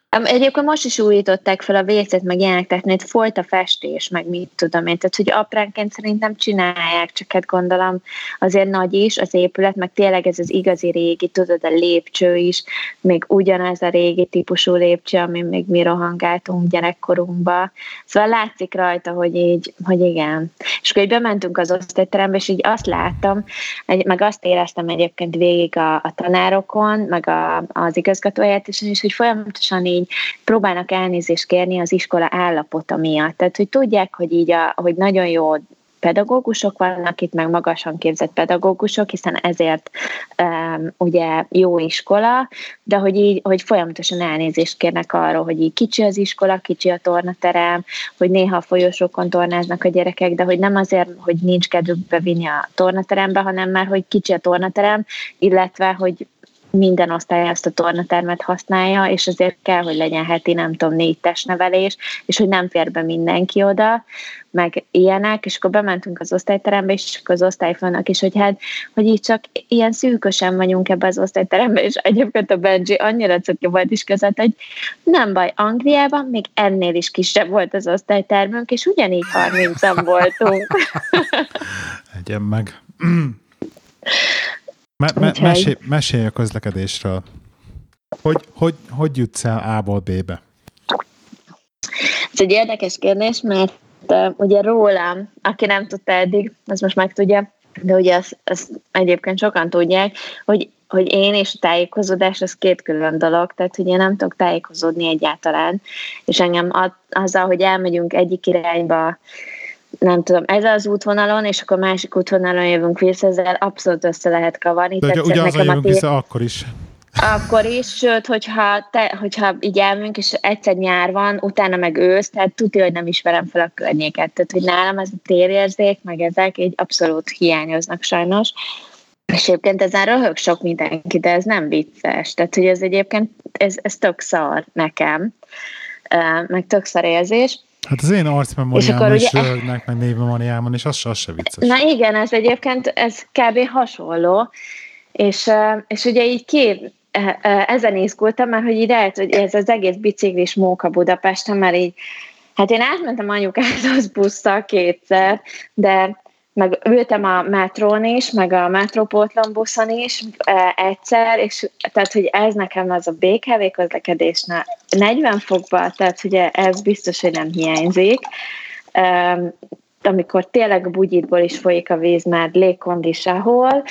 Egyébként most is újították fel a vécet, meg ilyenek, tehát folyt a festés, meg mit tudom én, tehát hogy apránként szerintem csinálják, csak hát gondolom azért nagy is az épület, meg tényleg ez az igazi régi, tudod, a lépcső is, még ugyanaz a régi típusú lépcső, ami még mi rohangáltunk gyerekkorunkba. Szóval látszik rajta, hogy így, hogy igen. És akkor így bementünk az osztályterembe, és így azt láttam, meg azt éreztem egyébként végig a, a tanárokon, meg a, az igazgatóját, és, és hogy folyamatosan így így próbálnak elnézést kérni az iskola állapota miatt. Tehát, hogy tudják, hogy így, a, hogy nagyon jó pedagógusok vannak itt, meg magasan képzett pedagógusok, hiszen ezért um, ugye jó iskola, de hogy így, hogy folyamatosan elnézést kérnek arról, hogy így kicsi az iskola, kicsi a tornaterem, hogy néha a folyosókon tornáznak a gyerekek, de hogy nem azért, hogy nincs kedvük bevinni a tornaterembe, hanem már, hogy kicsi a tornaterem, illetve, hogy minden osztály ezt a tornatermet használja, és azért kell, hogy legyen heti, nem tudom, négy testnevelés, és hogy nem fér be mindenki oda, meg ilyenek, és akkor bementünk az osztályterembe, és akkor az osztályfőnök is, hogy hát, hogy így csak ilyen szűkösen vagyunk ebbe az osztályterembe, és egyébként a Benji annyira cuki volt is között, hogy nem baj, Angliában még ennél is kisebb volt az osztálytermünk, és ugyanígy 30 voltunk. Egyen meg. Me- me- mesélj, mesélj a közlekedésről. Hogy, hogy, hogy jutsz el A-ból B-be? Ez egy érdekes kérdés, mert uh, ugye rólam, aki nem tudta eddig, az most meg tudja, de ugye azt, azt egyébként sokan tudják, hogy, hogy én és a tájékozódás az két külön dolog, tehát hogy én nem tudok tájékozódni egyáltalán, és engem azzal, hogy elmegyünk egyik irányba, nem tudom, ez az útvonalon, és akkor másik útvonalon jövünk vissza, ezzel abszolút össze lehet kavarni. De ugye azon jövünk vissza akkor is. Akkor is, sőt, hogyha, te, hogyha így elmünk, és egyszer nyár van, utána meg ősz, tehát tudja, hogy nem ismerem fel a környéket. Tehát, hogy nálam ez a térérzék, meg ezek így abszolút hiányoznak sajnos. És egyébként ezen röhög sok mindenki, de ez nem vicces. Tehát, hogy ez egyébként, ez, ez tök szar nekem, meg tök szar érzés. Hát az én arcmemóriámon is ugye... röhögnek, meg névmemóriámon, és az, az se vicces. Na igen, ez egyébként, ez kb. hasonló, és, és ugye így két, ezen izgultam, mert hogy így lehet, hogy ez az egész biciklis móka Budapesten, mert így, hát én átmentem anyukádhoz busszal kétszer, de meg ültem a metrón is, meg a metrópótlon buszon is egyszer, és tehát, hogy ez nekem az a BKV közlekedésnél 40 fokban, tehát ugye ez biztos, hogy nem hiányzik. amikor tényleg a bugyitból is folyik a víz, mert légkondi sehol,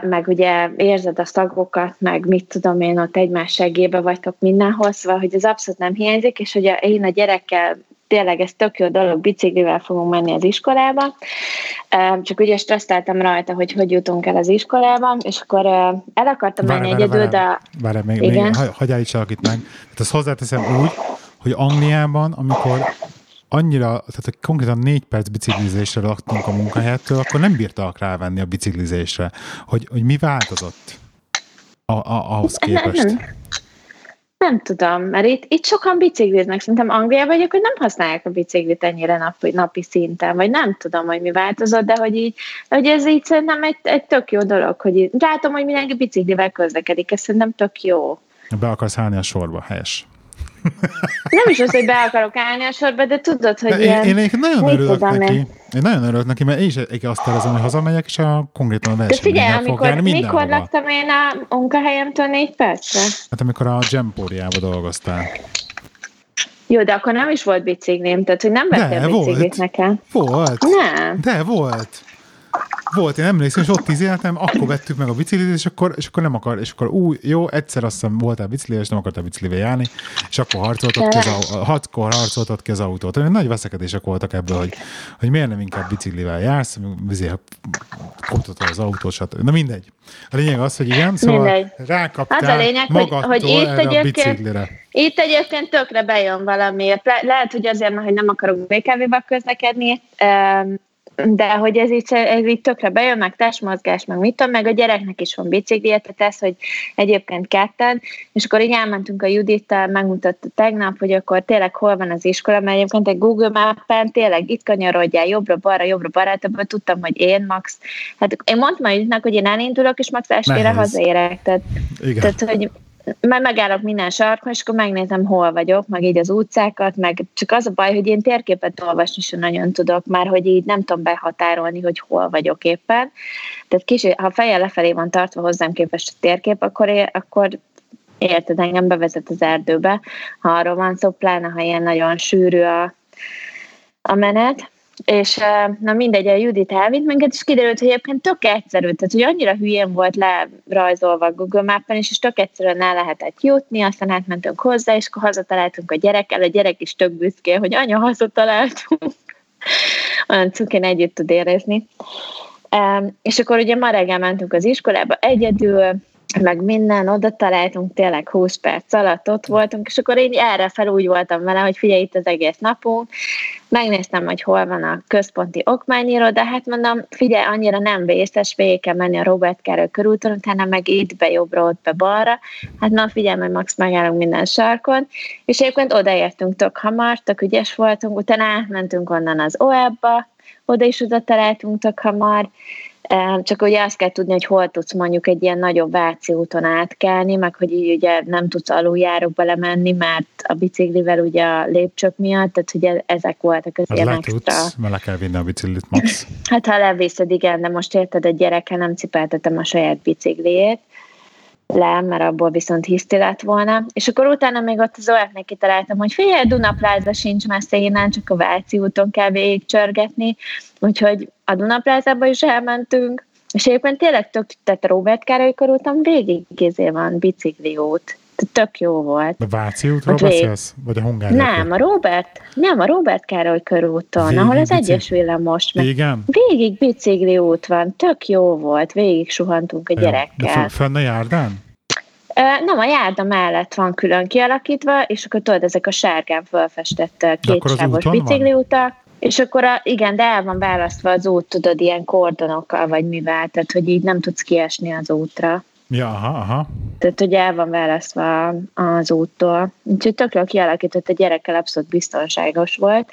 meg ugye érzed a szagokat, meg mit tudom én, ott egymás segébe vagytok mindenhol, szóval, hogy ez abszolút nem hiányzik, és hogy én a gyerekkel tényleg ez tök jó dolog, biciklivel fogunk menni az iskolába, csak ugye stresszeltem rajta, hogy hogy jutunk el az iskolába, és akkor el akartam várj, menni várj, egyedül, de... Várj, még, igen. még hagyj állítsalak itt meg. Tehát ezt hozzáteszem úgy, hogy Angliában, amikor annyira, tehát konkrétan négy perc biciklizésre laktunk a munkahelyettől, akkor nem bírtak rávenni a biciklizésre. Hogy, hogy mi változott a, a, ahhoz képest? Nem, tudom, mert itt, itt sokan bicikliznek. Szerintem Angliában hogy nem használják a biciklit ennyire napi, napi szinten, vagy nem tudom, hogy mi változott, de hogy így, hogy ez így szerintem egy, egy tök jó dolog, hogy így, látom, hogy mindenki biciklivel közlekedik, ez szerintem tök jó. Be akarsz állni a sorba, helyes. Nem is az, hogy be akarok állni a sorba, de tudod, hogy de ilyen... Én, én nagyon örülök neki. Én nagyon örülök neki, mert én is azt tervezem, hogy hazamegyek, és a konkrétan a versenyben De figyelj, amikor, mikor laktam én a munkahelyemtől négy percre? Hát amikor a Gempóriába dolgoztál. Jó, de akkor nem is volt biciklim, tehát hogy nem vettél biciklit nekem. Volt. Nem. De volt. Volt, én emlékszem, és ott izéltem, akkor vettük meg a biciklit, és akkor, és akkor nem akar, és akkor új, jó, egyszer azt hiszem voltál biciklivel, és nem akartál biciklivel járni, és akkor harcoltad ki az, hatkor harcoltad ki az autót. Nagy veszekedések voltak ebből, hogy, hogy miért nem inkább biciklivel jársz, azért koptatod az autót, stb. Na mindegy. A lényeg az, hogy igen, szóval mindegy. rákaptál az a lényeg, hogy, hogy itt egyébként, a biciklire. Itt egyébként tökre bejön valamiért. Le, lehet, hogy azért, mert hogy nem akarok BKV-ba közlekedni, de hogy ez így, ez így tökre bejön, meg testmozgás, meg mit tudom, meg a gyereknek is van biciklije, tehát ez, hogy egyébként ketten, és akkor így elmentünk a Judittal, megmutatta tegnap, hogy akkor tényleg hol van az iskola, mert egyébként egy Google Mappen tényleg itt kanyarodjál jobbra-balra, jobbra-balra, ebből tudtam, hogy én max, hát én mondtam a Juditnak, hogy én elindulok, és max estére hazaérek, tehát, Igen. tehát hogy mert megállok minden sarkon, és akkor megnézem, hol vagyok, meg így az utcákat, meg csak az a baj, hogy én térképet olvasni sem nagyon tudok, már hogy így nem tudom behatárolni, hogy hol vagyok éppen. Tehát kicsit, ha feje lefelé van tartva hozzám képest a térkép, akkor, én, akkor érted, engem bevezet az erdőbe, ha arról van szó, pláne ha ilyen nagyon sűrű a, a menet és na mindegy, a Judit elvitt minket, és kiderült, hogy egyébként tök egyszerű, tehát hogy annyira hülyén volt lerajzolva a Google Mappen, és, és tök egyszerűen el lehetett jutni, aztán átmentünk hozzá, és akkor hazataláltunk a gyerekkel, a gyerek is tök büszké, hogy anya, hazataláltunk. Olyan cukén együtt tud érezni. És akkor ugye ma reggel mentünk az iskolába egyedül, meg minden, oda találtunk, tényleg 20 perc alatt ott voltunk, és akkor én erre fel úgy voltam vele, hogy figyelj itt az egész napunk, megnéztem, hogy hol van a központi okmányíró, hát mondom, figyelj, annyira nem vészes, végig kell menni a Robert Kerő körúton, utána meg itt be jobbra, ott be balra, hát na figyelj, majd max megállunk minden sarkon, és egyébként odaértünk tök hamar, tök ügyes voltunk, utána átmentünk onnan az OEB-ba, oda is oda találtunk tök hamar, csak ugye azt kell tudni, hogy hol tudsz mondjuk egy ilyen nagyobb Váci úton átkelni, meg hogy így ugye nem tudsz aluljárókba lemenni, mert a biciklivel ugye a lépcsők miatt, tehát ugye ezek voltak az ilyen extra. Le kell vinni a biciklit max. Hát ha leviszed, igen, de most érted, a gyerekkel nem cipeltetem a saját bicikliét, le, mert abból viszont hiszti lett volna. És akkor utána még ott az OF-nek kitaláltam, hogy figyelj, Dunapláza sincs messze innen, csak a Váci úton kell végigcsörgetni, úgyhogy a Dunaplázába is elmentünk, és egyébként tényleg tök, tehát Robert Károly körúton végig kézé van bicikliút. Tök jó volt. A Váci útról beszélsz? Vagy a Hungária? Nem, a Robert, nem, a Robert Károly körúton, végig ahol az bicikli? egyes villamos. Igen? Végig bicikli út van, tök jó volt, végig suhantunk a gyerekkel. De fönn a járdán? Nem, a járda mellett van külön kialakítva, és akkor tudod, ezek a sárgán felfestett kétsávos bicikliutak. És akkor a, igen, de el van választva az út, tudod, ilyen kordonokkal, vagy mivel, tehát hogy így nem tudsz kiesni az útra. Ja, aha, aha. Tehát, hogy el van választva az úttól. Úgyhogy tökről kialakított a gyerekkel abszolút biztonságos volt.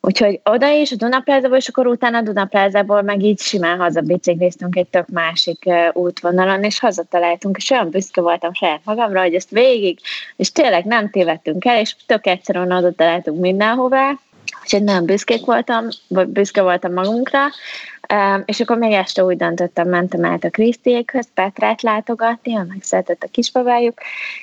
Úgyhogy oda is, a Dunaplázából, és akkor utána a Dunaplázából meg így simán haza bicikliztünk egy tök másik útvonalon, és hazataláltunk, és olyan büszke voltam saját magamra, hogy ezt végig, és tényleg nem tévedtünk el, és tök egyszerűen oda találtunk mindenhová, úgyhogy nagyon büszkék voltam, vagy büszke voltam magunkra, és akkor még este úgy döntöttem, mentem át a Krisztiékhöz Petrát látogatni, meg szeretett a kisbabájuk,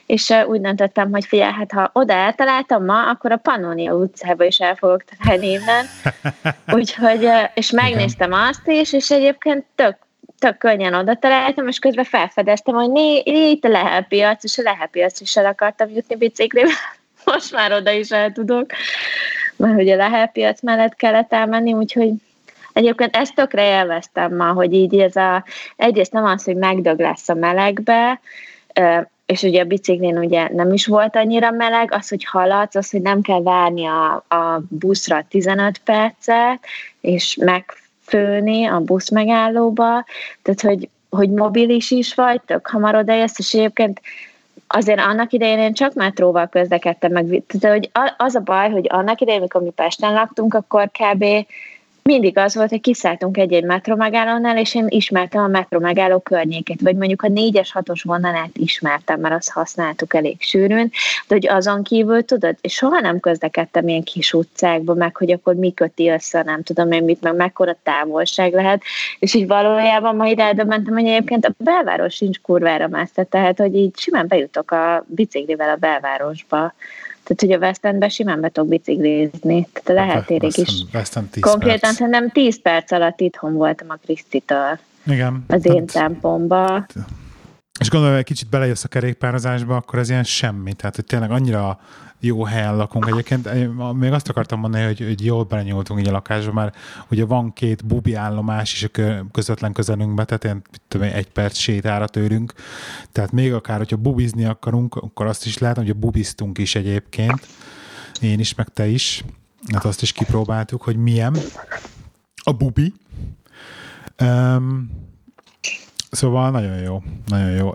és úgy döntöttem, hogy figyelj, hát ha oda eltaláltam ma, akkor a Pannonia utcába is el fogok találni innen. Úgyhogy, és megnéztem azt is, és egyébként tök tök könnyen oda találtam, és közben felfedeztem, hogy né, itt a lehelpiac, és a lehelpiac is el akartam jutni biciklivel. Most már oda is el tudok, mert ugye a lehelpiac mellett kellett elmenni, úgyhogy Egyébként ezt tökre élveztem ma, hogy így ez a, egyrészt nem az, hogy megdög lesz a melegbe, és ugye a biciklin ugye nem is volt annyira meleg, az, hogy haladsz, az, hogy nem kell várni a, a buszra 15 percet, és megfőni a busz megállóba, tehát hogy, hogy mobilis is vagy, tök hamar odaérsz, és egyébként azért annak idején én csak metróval közlekedtem meg, tehát hogy az a baj, hogy annak idején, amikor mi Pesten laktunk, akkor kb mindig az volt, hogy kiszálltunk egy-egy metromegállónál, és én ismertem a metromegálló környékét, vagy mondjuk a négyes, hatos vonalát ismertem, mert azt használtuk elég sűrűn, de hogy azon kívül, tudod, és soha nem közlekedtem ilyen kis utcákba, meg hogy akkor mi köti össze, nem tudom én mit, meg mekkora távolság lehet, és így valójában ma ide mentem, hogy egyébként a belváros sincs kurvára messze, tehát hogy így simán bejutok a biciklivel a belvárosba. Tehát, hogy a West Endbe simán be tudok biciklizni. Tehát a lehetérig is. West End 10 Konkrétan perc. szerintem 10 perc alatt itthon voltam a Krisztitől. Igen. Az én tempomba. És gondolom, hogy kicsit belejössz a kerékpározásba, akkor ez ilyen semmi. Tehát, hogy tényleg annyira jó helyen lakunk. Egyébként még azt akartam mondani, hogy, hogy jól belenyúltunk így a lakásba, mert ugye van két bubi állomás is a közvetlen közelünkben, tehát ilyen, tudom, egy perc sétára tőlünk. Tehát még akár, hogyha bubizni akarunk, akkor azt is lehet, hogy a bubiztunk is egyébként. Én is, meg te is. Hát azt is kipróbáltuk, hogy milyen a bubi. Um, Szóval nagyon jó, nagyon jó.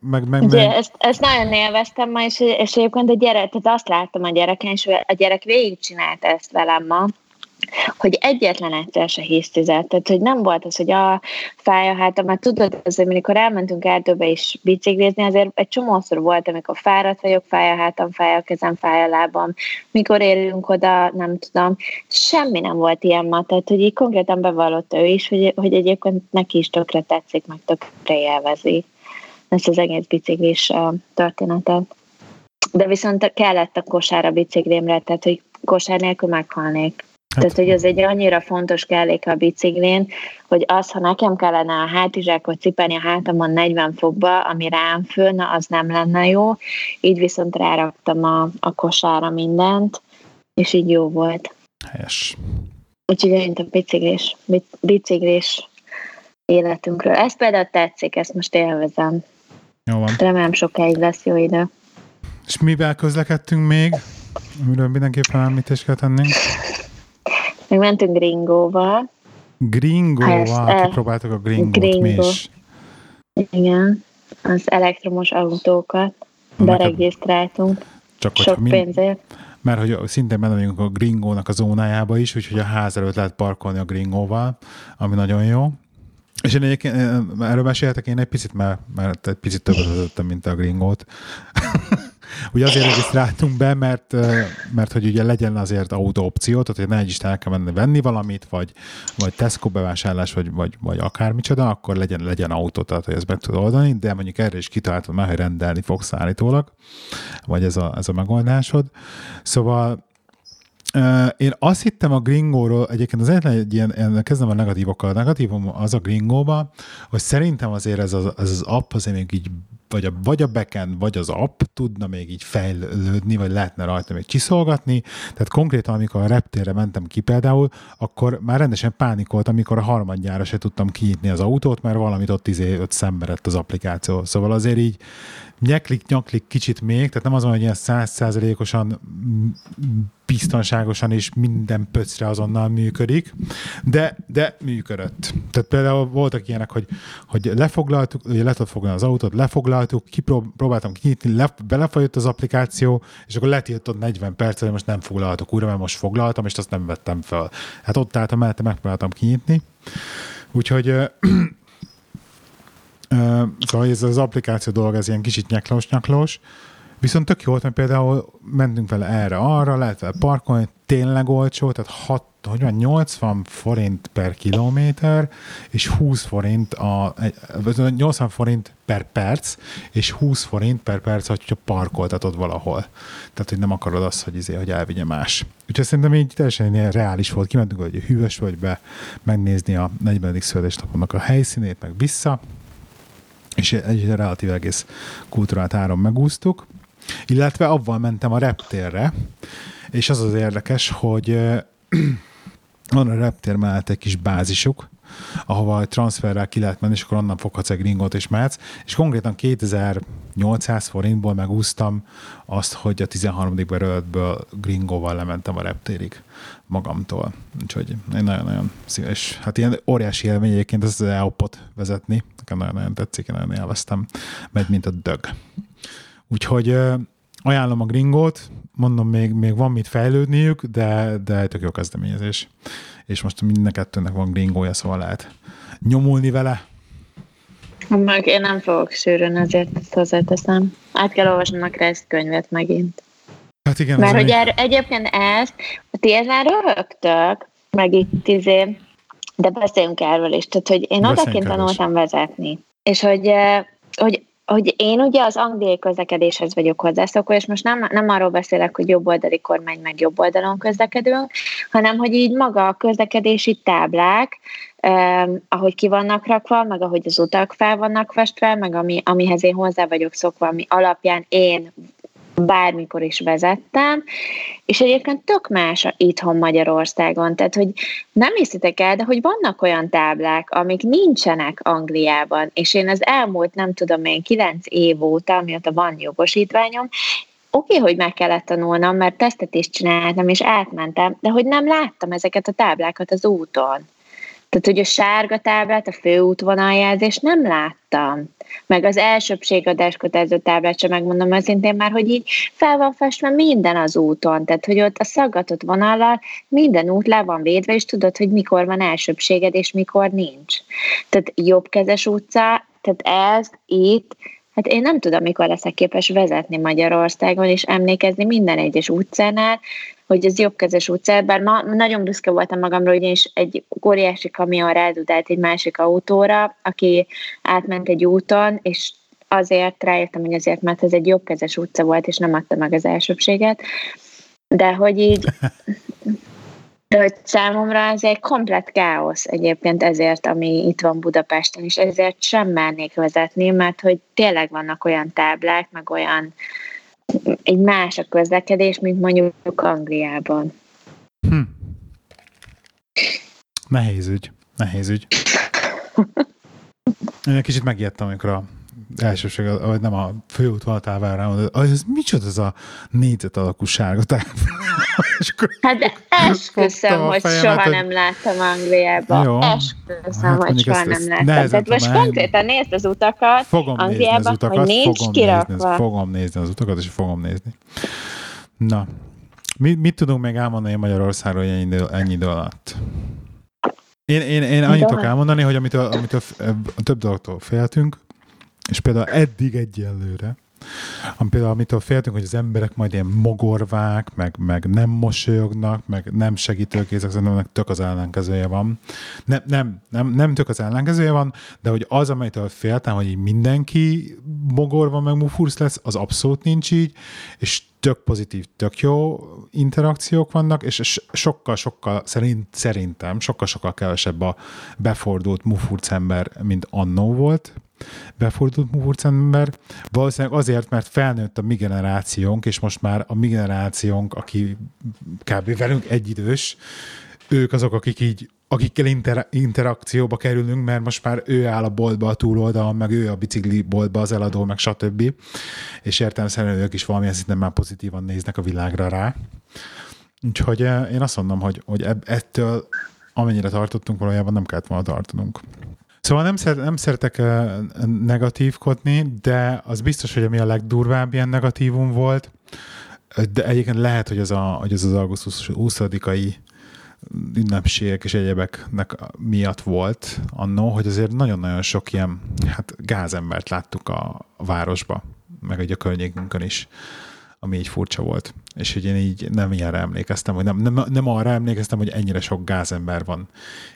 Meg, meg, Ugye, meg... Ezt, ezt nagyon élveztem ma, és, és egyébként a gyerek, tehát azt láttam a gyereken, és a gyerek végigcsinálta ezt velem ma, hogy egyetlen egyszer se hisztizett, tehát hogy nem volt az, hogy a fája hát, mert tudod, azért, amikor elmentünk erdőbe is biciklizni, azért egy csomószor volt, amikor fáradt vagyok, fáj a hátam, fáj a kezem, fáj a lábam, mikor érünk oda, nem tudom, semmi nem volt ilyen ma, tehát hogy így konkrétan bevallotta ő is, hogy, hogy egyébként neki is tökre tetszik, meg tökre élvezi ezt az egész biciklis történetet. De viszont kellett a kosára biciklimre, tehát hogy kosár nélkül meghalnék. Hát, Tehát, hogy ez egy annyira fontos kellék a biciklén, hogy az, ha nekem kellene a hátizsákot cipelni a hátamon 40 fokba, ami rám fölne, az nem lenne jó. Így viszont ráraktam a, a kosára mindent, és így jó volt. Helyes. Úgyhogy én a biciklés, biciklés életünkről. Ez például tetszik, ezt most élvezem. Jó van. Remélem sokáig lesz jó idő. És mivel közlekedtünk még? Amiről mindenképpen említést kell tennünk? Meg mentünk Gringóval. Gringóval? El... Kipróbáltuk a Gringót Gringo. mi is. Igen, az elektromos autókat beregisztráltunk. Csak Sok mind... pénzért. Mert hogy szintén benne vagyunk a Gringónak a zónájába is, úgyhogy a ház előtt lehet parkolni a Gringóval, ami nagyon jó. És én egyébként erről meséltek én egy picit, mert, mert egy picit többet vezettem, mint a Gringót. ugye azért regisztráltunk be, mert, mert hogy ugye legyen azért autó opció, tehát hogy ne egy is el kell menni venni valamit, vagy, vagy Tesco bevásárlás, vagy, vagy, vagy akármicsoda, akkor legyen, legyen autó, tehát hogy ezt meg tud oldani, de mondjuk erre is kitaláltam már, hogy rendelni fogsz állítólag, vagy ez a, ez a megoldásod. Szóval én azt hittem a gringóról, egyébként az egyetlen egy ilyen kezdem a negatívokkal. A negatívum az a gringóba, hogy szerintem azért ez az, ez az app azért még így vagy a, vagy a backend, vagy az app tudna még így fejlődni, vagy lehetne rajta még csiszolgatni. Tehát konkrétan, amikor a reptérre mentem ki például, akkor már rendesen pánikolt, amikor a harmadjára se tudtam kinyitni az autót, mert valamit ott izé ott szemberett az applikáció. Szóval azért így nyeklik, nyaklik kicsit még, tehát nem az van, hogy ilyen százszázalékosan biztonságosan és minden pöcre azonnal működik, de, de működött. Tehát például voltak ilyenek, hogy, hogy lefoglaltuk, ugye le tudod foglalni az autót, lefoglaltuk, kipróbáltam kinyitni, le, belefolyott az applikáció, és akkor letiltott 40 percet, hogy most nem foglalhatok újra, mert most foglaltam, és azt nem vettem fel. Hát ott álltam mellette, megpróbáltam kinyitni. Úgyhogy szóval ez az applikáció dolog, ez ilyen kicsit nyaklós-nyaklós, viszont tök jó volt, mert például mentünk vele erre, arra, lehet vele parkolni, tényleg olcsó, tehát 6, hogy van, 80 forint per kilométer, és 20 forint a, 80 forint per perc, és 20 forint per perc, hogyha parkoltatod valahol. Tehát, hogy nem akarod azt, hogy, izé, hogy elvigye más. Úgyhogy szerintem így teljesen ilyen reális volt. Kimentünk, hogy hűvös vagy be, megnézni a 40. születésnapomnak a helyszínét, meg vissza, és egy relatív egész kultúrát áron megúsztuk, illetve avval mentem a reptérre, és az az érdekes, hogy van a reptér mellett egy kis bázisuk, ahova egy transferrel ki lehet menni, és akkor onnan foghatsz egy gringot és mehetsz, és konkrétan 2800 forintból megúsztam azt, hogy a 13. berőletből gringóval lementem a reptérig magamtól. Úgyhogy én nagyon-nagyon szíves. Hát ilyen óriási élmény egyébként az EOP-ot vezetni. Nekem nagyon-nagyon tetszik, én nagyon élveztem. Megy, mint a dög. Úgyhogy ajánlom a gringót, mondom, még, még van mit fejlődniük, de, de tök jó kezdeményezés. És most minden kettőnek van gringója, szóval lehet nyomulni vele. Meg én nem fogok sűrűn, ezért ezt hozzáteszem. Át kell olvasnom a Kressz könyvet megint. Hát igen. Mert hogy er, egyébként ezt, ti ezen rögtök, meg itt izé, de beszéljünk erről is, tehát hogy én odaként tanultam vezetni, és hogy, hogy hogy én ugye az angliai közlekedéshez vagyok hozzászokva, és most nem, nem arról beszélek, hogy jobboldali kormány meg jobb oldalon közlekedünk, hanem hogy így maga a közlekedési táblák, eh, ahogy ki vannak rakva, meg ahogy az utak fel vannak festve, meg ami, amihez én hozzá vagyok szokva, ami alapján én bármikor is vezettem, és egyébként tök más itthon Magyarországon, tehát hogy nem hiszitek el, de hogy vannak olyan táblák, amik nincsenek Angliában, és én az elmúlt, nem tudom én, kilenc év óta, amióta van jogosítványom, oké, okay, hogy meg kellett tanulnom, mert tesztet is csináltam, és átmentem, de hogy nem láttam ezeket a táblákat az úton. Tehát, hogy a sárga táblát, a főútvonaljelzést nem láttam. Meg az elsőbségadás kötelező táblát sem megmondom őszintén már, hogy így fel van festve minden az úton. Tehát, hogy ott a szaggatott vonallal minden út le van védve, és tudod, hogy mikor van elsőbséged, és mikor nincs. Tehát jobbkezes utca, tehát ez itt, Hát én nem tudom, mikor leszek képes vezetni Magyarországon, és emlékezni minden egyes utcánál, hogy ez jobbkezes utca, bár ma nagyon büszke voltam magamról, hogy én is egy óriási kamion rádudált egy másik autóra, aki átment egy úton, és azért rájöttem, hogy azért, mert ez egy jobbkezes utca volt, és nem adta meg az elsőbséget. De hogy így, de hogy számomra ez egy komplet káosz egyébként ezért, ami itt van Budapesten, és ezért sem mernék vezetni, mert hogy tényleg vannak olyan táblák, meg olyan egy más a közlekedés, mint mondjuk Angliában. Hm. Nehéz ügy. Nehéz ügy. Én egy kicsit megijedtem, amikor a elsőség, vagy nem a főútvonaltávára, hogy ez micsoda ez a négyzet alakú sárga hát de esküszöm, hogy soha hogy... nem láttam Angliában. Jó. Esküszöm, hát hogy soha ezt, nem láttam. Tehát most konkrétan nézd az utakat fogom Angliában, nézni az utakat, hogy nincs fogom kirakva. Nézni, fogom nézni az utakat, és fogom nézni. Na, mit, mit tudunk még elmondani Magyarországról ennyi idő, ennyi idő alatt? Én, én, én annyit tudok elmondani, hogy amitől, amitől több dologtól féltünk, és például eddig egyelőre Ami például, amitől féltünk, hogy az emberek majd ilyen mogorvák, meg, meg nem mosolyognak, meg nem segítőkészek, szerintem tök az ellenkezője van. Nem, nem, nem, nem tök az ellenkezője van, de hogy az, amitől féltem, hogy így mindenki mogorva, meg mufursz lesz, az abszolút nincs így, és tök pozitív, tök jó interakciók vannak, és sokkal-sokkal, szerint, szerintem sokkal-sokkal kevesebb a befordult mufurc ember, mint annó volt, befordult mufurc ember. Valószínűleg azért, mert felnőtt a mi generációnk, és most már a mi generációnk, aki kb. velünk egyidős, ők azok, akik így akikkel inter- interakcióba kerülünk, mert most már ő áll a boltba a túloldalon, meg ő a bicikli boltba az eladó, meg stb. És értelmszerűen ők is valamilyen szinten már pozitívan néznek a világra rá. Úgyhogy eh, én azt mondom, hogy, hogy ettől amennyire tartottunk, valójában nem kellett volna tartanunk. Szóval nem, szer, nem szeretek eh, negatívkodni, de az biztos, hogy ami a legdurvább ilyen negatívum volt, de egyébként lehet, hogy az, a, hogy az az augusztus 20-ai ünnepségek és egyebeknek miatt volt annó, hogy azért nagyon-nagyon sok ilyen hát gázembert láttuk a, a városba, meg egy a környékünkön is, ami így furcsa volt. És hogy én így nem ilyenre emlékeztem, hogy nem, nem, nem arra emlékeztem, hogy ennyire sok gázember van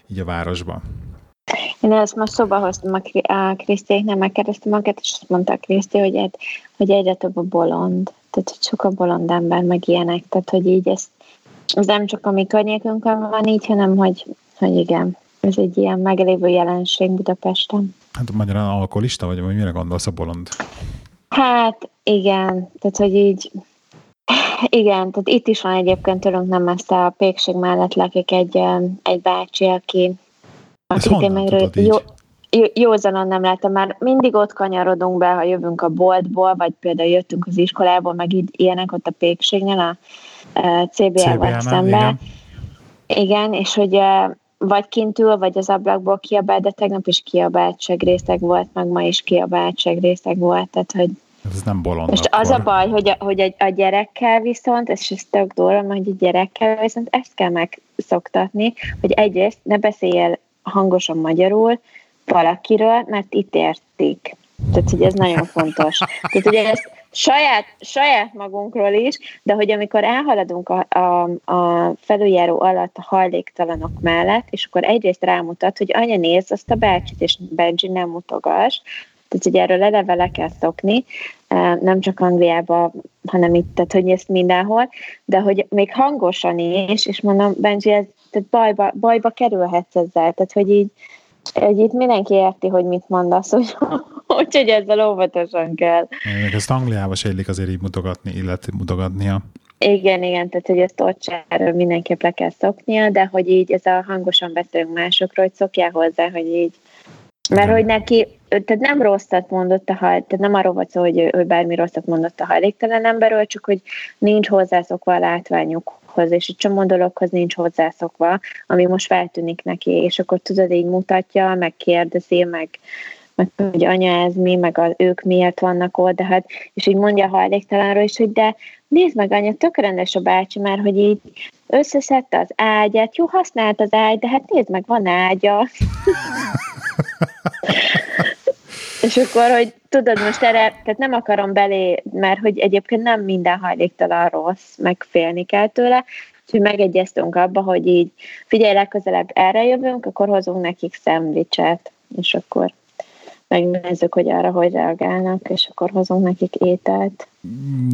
így a városban. Én ezt most szóba hoztam a Krisztéknek, megkérdeztem magát, és azt mondta a Kriszti, hogy, egy, hogy egyre több a bolond. Tehát, hogy sok a bolond ember, meg ilyenek. Tehát, hogy így ezt ez nem csak a mi környékünkön van így, hanem hogy, hogy igen, ez egy ilyen meglévő jelenség Budapesten. Hát magyarán alkoholista vagy, vagy mire gondolsz a bolond? Hát igen, tehát hogy így igen, tehát itt is van egyébként tőlünk nem ezt a pékség mellett lakik egy, egy bácsi, aki honnan meg tudod jó, jó, józanon nem láttam, már mindig ott kanyarodunk be, ha jövünk a boltból, vagy például jöttünk az iskolából, meg így ilyenek ott a pékségnél, a CBA-val szemben. Igen. igen, és hogy vagy kint ül, vagy az ablakból kiabál, de tegnap is kiabált segrészek volt, meg ma is kiabált segrészek volt, tehát hogy ez nem bolond. Most akkor. az a baj, hogy a, hogy a, a gyerekkel viszont, és ez tök durva, hogy a gyerekkel viszont ezt kell megszoktatni, hogy egyrészt ne beszéljél hangosan magyarul valakiről, mert itt értik. Tehát, hogy ez nagyon fontos. Tehát, hogy ezt saját, saját magunkról is, de hogy amikor elhaladunk a, a, a felüljáró alatt a hajléktalanok mellett, és akkor egyrészt rámutat, hogy anya nézd azt a bácsit, és Benji nem mutogass, tehát, hogy erről eleve le kell szokni, nem csak Angliában, hanem itt, tehát, hogy ezt mindenhol, de hogy még hangosan is, és mondom, Benji, ez tehát bajba, bajba kerülhetsz ezzel, tehát, hogy így, hogy itt mindenki érti, hogy mit mondasz, hogy, úgyhogy ezzel óvatosan kell. Még ezt Angliába se illik azért így mutogatni, illetve mutogatnia. Igen, igen, tehát hogy ezt ott erről mindenképp le kell szoknia, de hogy így ez a hangosan beszélünk másokról, hogy szokjál hozzá, hogy így mert igen. hogy neki, tehát nem rosszat mondott a hajt, tehát nem arról volt szó, hogy ő, ő bármi rosszat mondott a hajléktelen emberről, csak hogy nincs hozzászokva a látványukhoz, és egy csomó dologhoz nincs hozzászokva, ami most feltűnik neki, és akkor tudod, így mutatja, meg kérdezi, meg, meg hogy anya ez mi, meg az, ők miért vannak ott, de hát, és így mondja a hajléktalanról is, hogy de nézd meg, anya, tök rendes a bácsi, mert hogy így összeszedte az ágyát, jó, használt az ágy, de hát nézd meg, van ágya. És akkor, hogy tudod, most erre, tehát nem akarom belé, mert hogy egyébként nem minden hajléktalan rossz, meg félni kell tőle, úgyhogy megegyeztünk abba, hogy így figyelj, legközelebb erre jövünk, akkor hozunk nekik szendvicset, és akkor megnézzük, hogy arra hogy reagálnak, és akkor hozunk nekik ételt.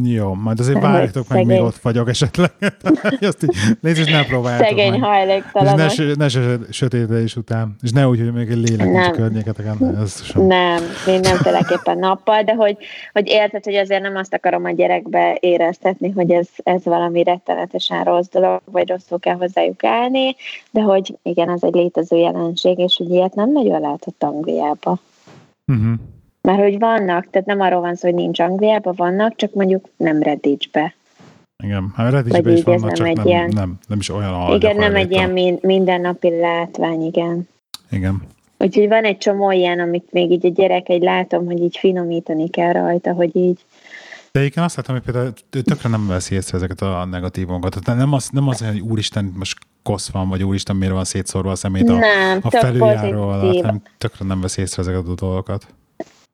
Jó, majd azért várjátok meg, még ott vagyok esetleg. Azt így, nézd, és ne próbáljátok Szegény meg. hajléktalanok. És ne, ne sötétedés után. És ne úgy, hogy még egy lélek a környéketeken. Ez sem. Nem, mindenféleképpen nappal, de hogy, hogy érted, hogy azért nem azt akarom a gyerekbe éreztetni, hogy ez, ez valami rettenetesen rossz dolog, vagy rosszul kell hozzájuk állni, de hogy igen, ez egy létező jelenség, és hogy ilyet nem nagyon látott Angliába. Uh-huh. Mert hogy vannak, tehát nem arról van szó, hogy nincs Angliában, vannak, csak mondjuk nem Redditchbe. Igen, hát Redditchbe is vannak, csak egy nem, ilyen, nem, nem is olyan Igen, nem egy ilyen mindennapi látvány, igen. Igen. Úgyhogy van egy csomó ilyen, amit még így a gyerek egy látom, hogy így finomítani kell rajta, hogy így de egyébként azt látom, hogy például tökre nem veszi észre ezeket a negatívokat. Tehát nem az, nem az, hogy úristen, most kosz van, vagy úristen, miért van szétszórva a szemét a, nem, a felüljáró alatt, nem, tökre nem veszi észre ezeket a dolgokat.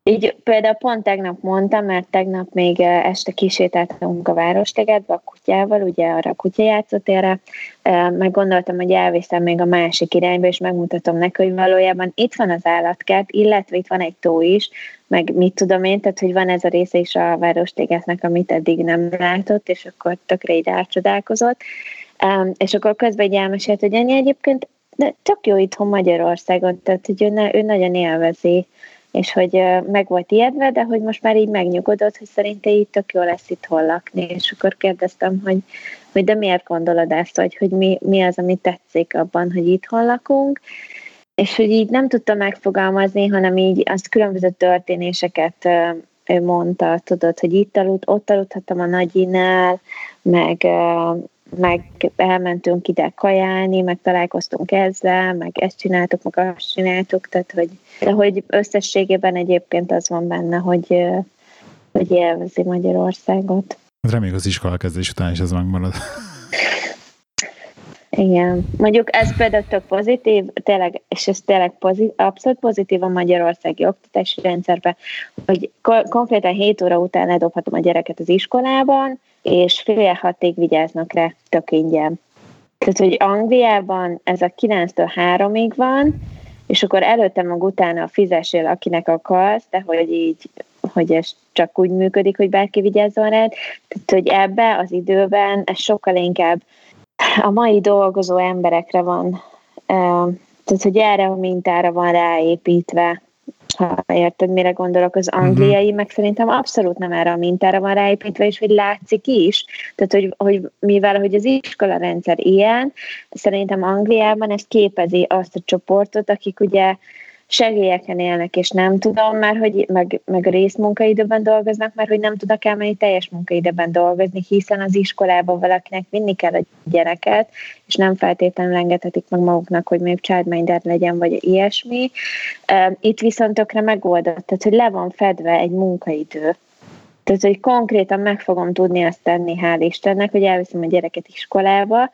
így például pont tegnap mondtam, mert tegnap még eh, este kisétáltunk a Várostegetbe a kutyával, ugye arra a kutyajátszótérre, eh, meg gondoltam, hogy elviszem még a másik irányba, és megmutatom neki, hogy valójában itt van az állatkert, illetve itt van egy tó is, meg mit tudom én, tehát hogy van ez a része is a Várostegetnek, amit eddig nem látott, és akkor tökre így rácsodálkozott. És akkor közben egy elmesélt, hogy ennyi egyébként de tök jó itthon Magyarországon, tehát hogy ő, ne, ő nagyon élvezi és hogy meg volt ijedve, de hogy most már így megnyugodott, hogy szerinte így tök jó lesz itt hol lakni, és akkor kérdeztem, hogy, hogy de miért gondolod ezt, hogy, hogy mi, mi az, ami tetszik abban, hogy itthon lakunk, és hogy így nem tudta megfogalmazni, hanem így azt különböző történéseket ő mondta, tudod, hogy itt aludt, ott aludhattam a nagyinál, meg meg elmentünk ide kajálni, meg találkoztunk ezzel, meg ezt csináltuk, meg azt csináltuk, tehát hogy, de hogy összességében egyébként az van benne, hogy, hogy élvezi Magyarországot. Reméljük az iskola kezdés után is ez megmarad. Igen. Mondjuk ez például tök pozitív, tényleg, és ez tényleg pozitív, abszolút pozitív a magyarországi oktatási rendszerben, hogy ko- konkrétan 7 óra után ledobhatom a gyereket az iskolában, és fél hatig vigyáznak rá tök ingyen. Tehát, hogy Angliában ez a 9-től 3-ig van, és akkor előtte meg utána fizessél, akinek akarsz, de hogy így, hogy ez csak úgy működik, hogy bárki vigyázzon rád. Tehát, hogy ebbe az időben ez sokkal inkább a mai dolgozó emberekre van, tehát hogy erre a mintára van ráépítve, ha érted, mire gondolok, az angliai, uh-huh. meg szerintem abszolút nem erre a mintára van ráépítve, és hogy látszik is, tehát hogy, hogy mivel hogy az iskola rendszer ilyen, szerintem Angliában ez képezi azt a csoportot, akik ugye segélyeken élnek, és nem tudom már, hogy meg, meg részmunkaidőben dolgoznak, mert hogy nem tudnak elmenni teljes munkaidőben dolgozni, hiszen az iskolában valakinek vinni kell a gyereket, és nem feltétlenül engedhetik meg maguknak, hogy még childminder legyen, vagy ilyesmi. Itt viszont tökre megoldott, tehát hogy le van fedve egy munkaidő. Tehát, hogy konkrétan meg fogom tudni azt tenni, hál' Istennek, hogy elviszem a gyereket iskolába,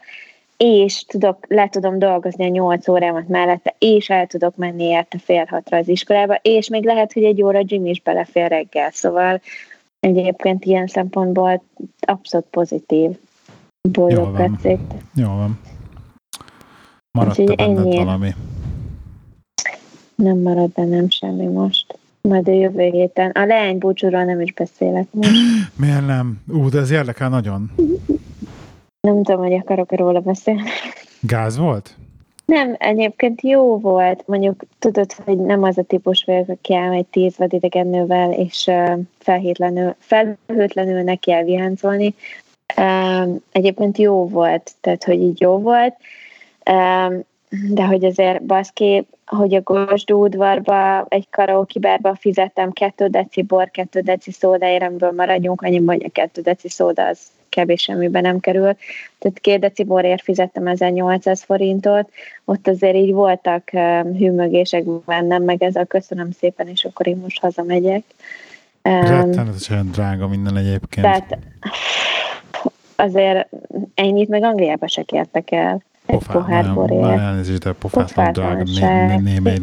és tudok, le tudom dolgozni a nyolc órámat mellette, és el tudok menni érte fél hatra az iskolába, és még lehet, hogy egy óra gym is belefér reggel, szóval egyébként ilyen szempontból abszolút pozitív. Boldog tetszik. Jó van. Maradt -e benned valami? Nem marad bennem semmi most. Majd a jövő héten. A leány búcsúról nem is beszélek most. Miért nem? Ú, de ez érdekel nagyon. Nem tudom, hogy akarok róla beszélni. Gáz volt? Nem, egyébként jó volt. Mondjuk tudod, hogy nem az a típus vagyok, aki elmegy tíz vadidegennővel, és felhőtlenül, felhőtlenül neki elviháncolni. Egyébként jó volt, tehát hogy így jó volt. De hogy azért baszki, hogy a Gosdú udvarba, egy karaoke bárba fizettem kettő deci bor, kettő deci szódaéremből maradjunk, annyi, hogy a kettő deci szóda az kevés semmibe nem kerül. Tehát két deci borért fizettem 1800 forintot, ott azért így voltak hűmögések bennem, meg ezzel köszönöm szépen, és akkor én most hazamegyek. Rettenetesen drága minden egyébként. Tehát azért ennyit meg Angliába se kértek el. Egy pohár borért. Elnézést, de pofátlan drága.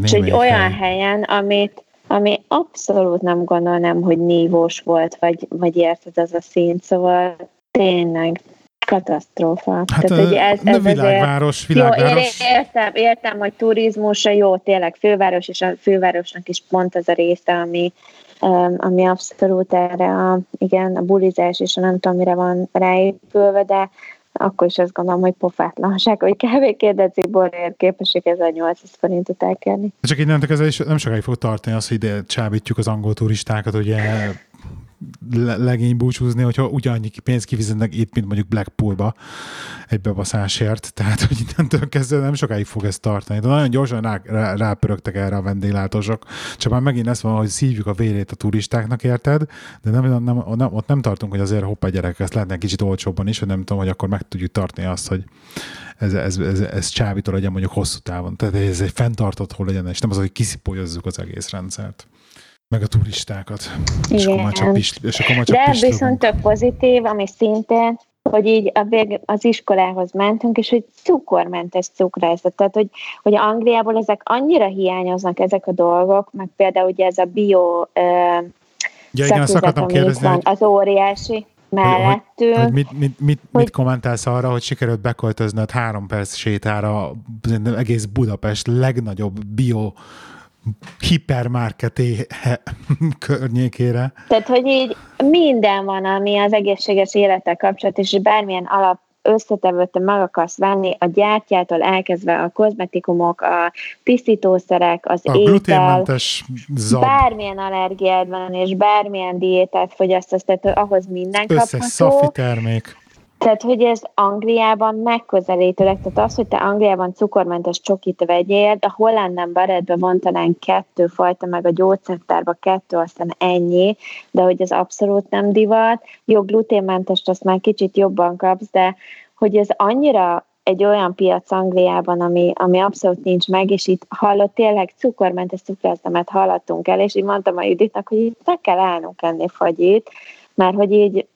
És egy olyan helyen, amit ami abszolút nem gondolnám, hogy nívós volt, vagy, vagy érted az a szint, szóval tényleg katasztrófa. Hát Tehát, hogy ez, ez világváros, világváros. Jó, értem, értem, hogy turizmusra jó, tényleg főváros, és a fővárosnak is pont az a része, ami, ami abszolút erre a, igen, a bulizás és a nem tudom, mire van ráépülve, de akkor is azt gondolom, hogy pofátlanság, hogy kb. két deciborért képesek 1800 forintot elkerni. Csak nem, ez is nem sokáig fog tartani az, hogy ide csábítjuk az angol turistákat, ugye legény búcsúzni, hogyha ugyannyi pénzt kifizetnek itt, mint mondjuk Blackpoolba egy bebaszásért, tehát hogy innentől kezdve nem sokáig fog ez tartani. De nagyon gyorsan rá, rá, rápörögtek erre a vendéglátósok. Csak már megint ezt van, hogy szívjuk a vérét a turistáknak, érted? De nem, nem, nem, ott nem tartunk, hogy azért hoppá gyerek, ezt lehetne kicsit olcsóbban is, hogy nem tudom, hogy akkor meg tudjuk tartani azt, hogy ez, ez, ez, ez csábító legyen mondjuk hosszú távon. Tehát ez egy fenntartató legyen, és nem az, hogy kiszipolyozzuk az egész rendszert meg a turistákat. Igen. És akkor már csak, pist, és akkor már csak De viszont tök pozitív, ami szintén hogy így a vég, az iskolához mentünk, és hogy cukormentes cukrászat. Tehát, hogy, hogy Angliából ezek annyira hiányoznak ezek a dolgok, meg például ugye ez a bio ja, igen, azt akartam kérdezni, van, az óriási mellettünk. Hogy, hogy mit, mit, mit, hogy, mit kommentálsz arra, hogy sikerült beköltöznöd három perc sétára egész Budapest legnagyobb bio hipermarketé környékére. Tehát, hogy így minden van, ami az egészséges élettel kapcsolatos, és bármilyen alap összetevőt meg akarsz venni, a gyártyától elkezdve a kozmetikumok, a tisztítószerek, az a étel, zab. bármilyen allergiád van, és bármilyen diétát fogyasztasz, tehát ahhoz minden Összes kapható. termék. Tehát, hogy ez Angliában megközelítőleg, tehát az, hogy te Angliában cukormentes csokit vegyél, a Holland Barretbe van talán kettő fajta, meg a gyógyszertárban kettő, aztán ennyi, de hogy ez abszolút nem divat. Jó, gluténmentest azt már kicsit jobban kapsz, de hogy ez annyira egy olyan piac Angliában, ami, ami abszolút nincs meg, és itt hallott tényleg cukormentes cukrásztemet hallottunk el, és így mondtam a Juditnak, hogy itt meg kell állnunk enni fagyit, mert hogy így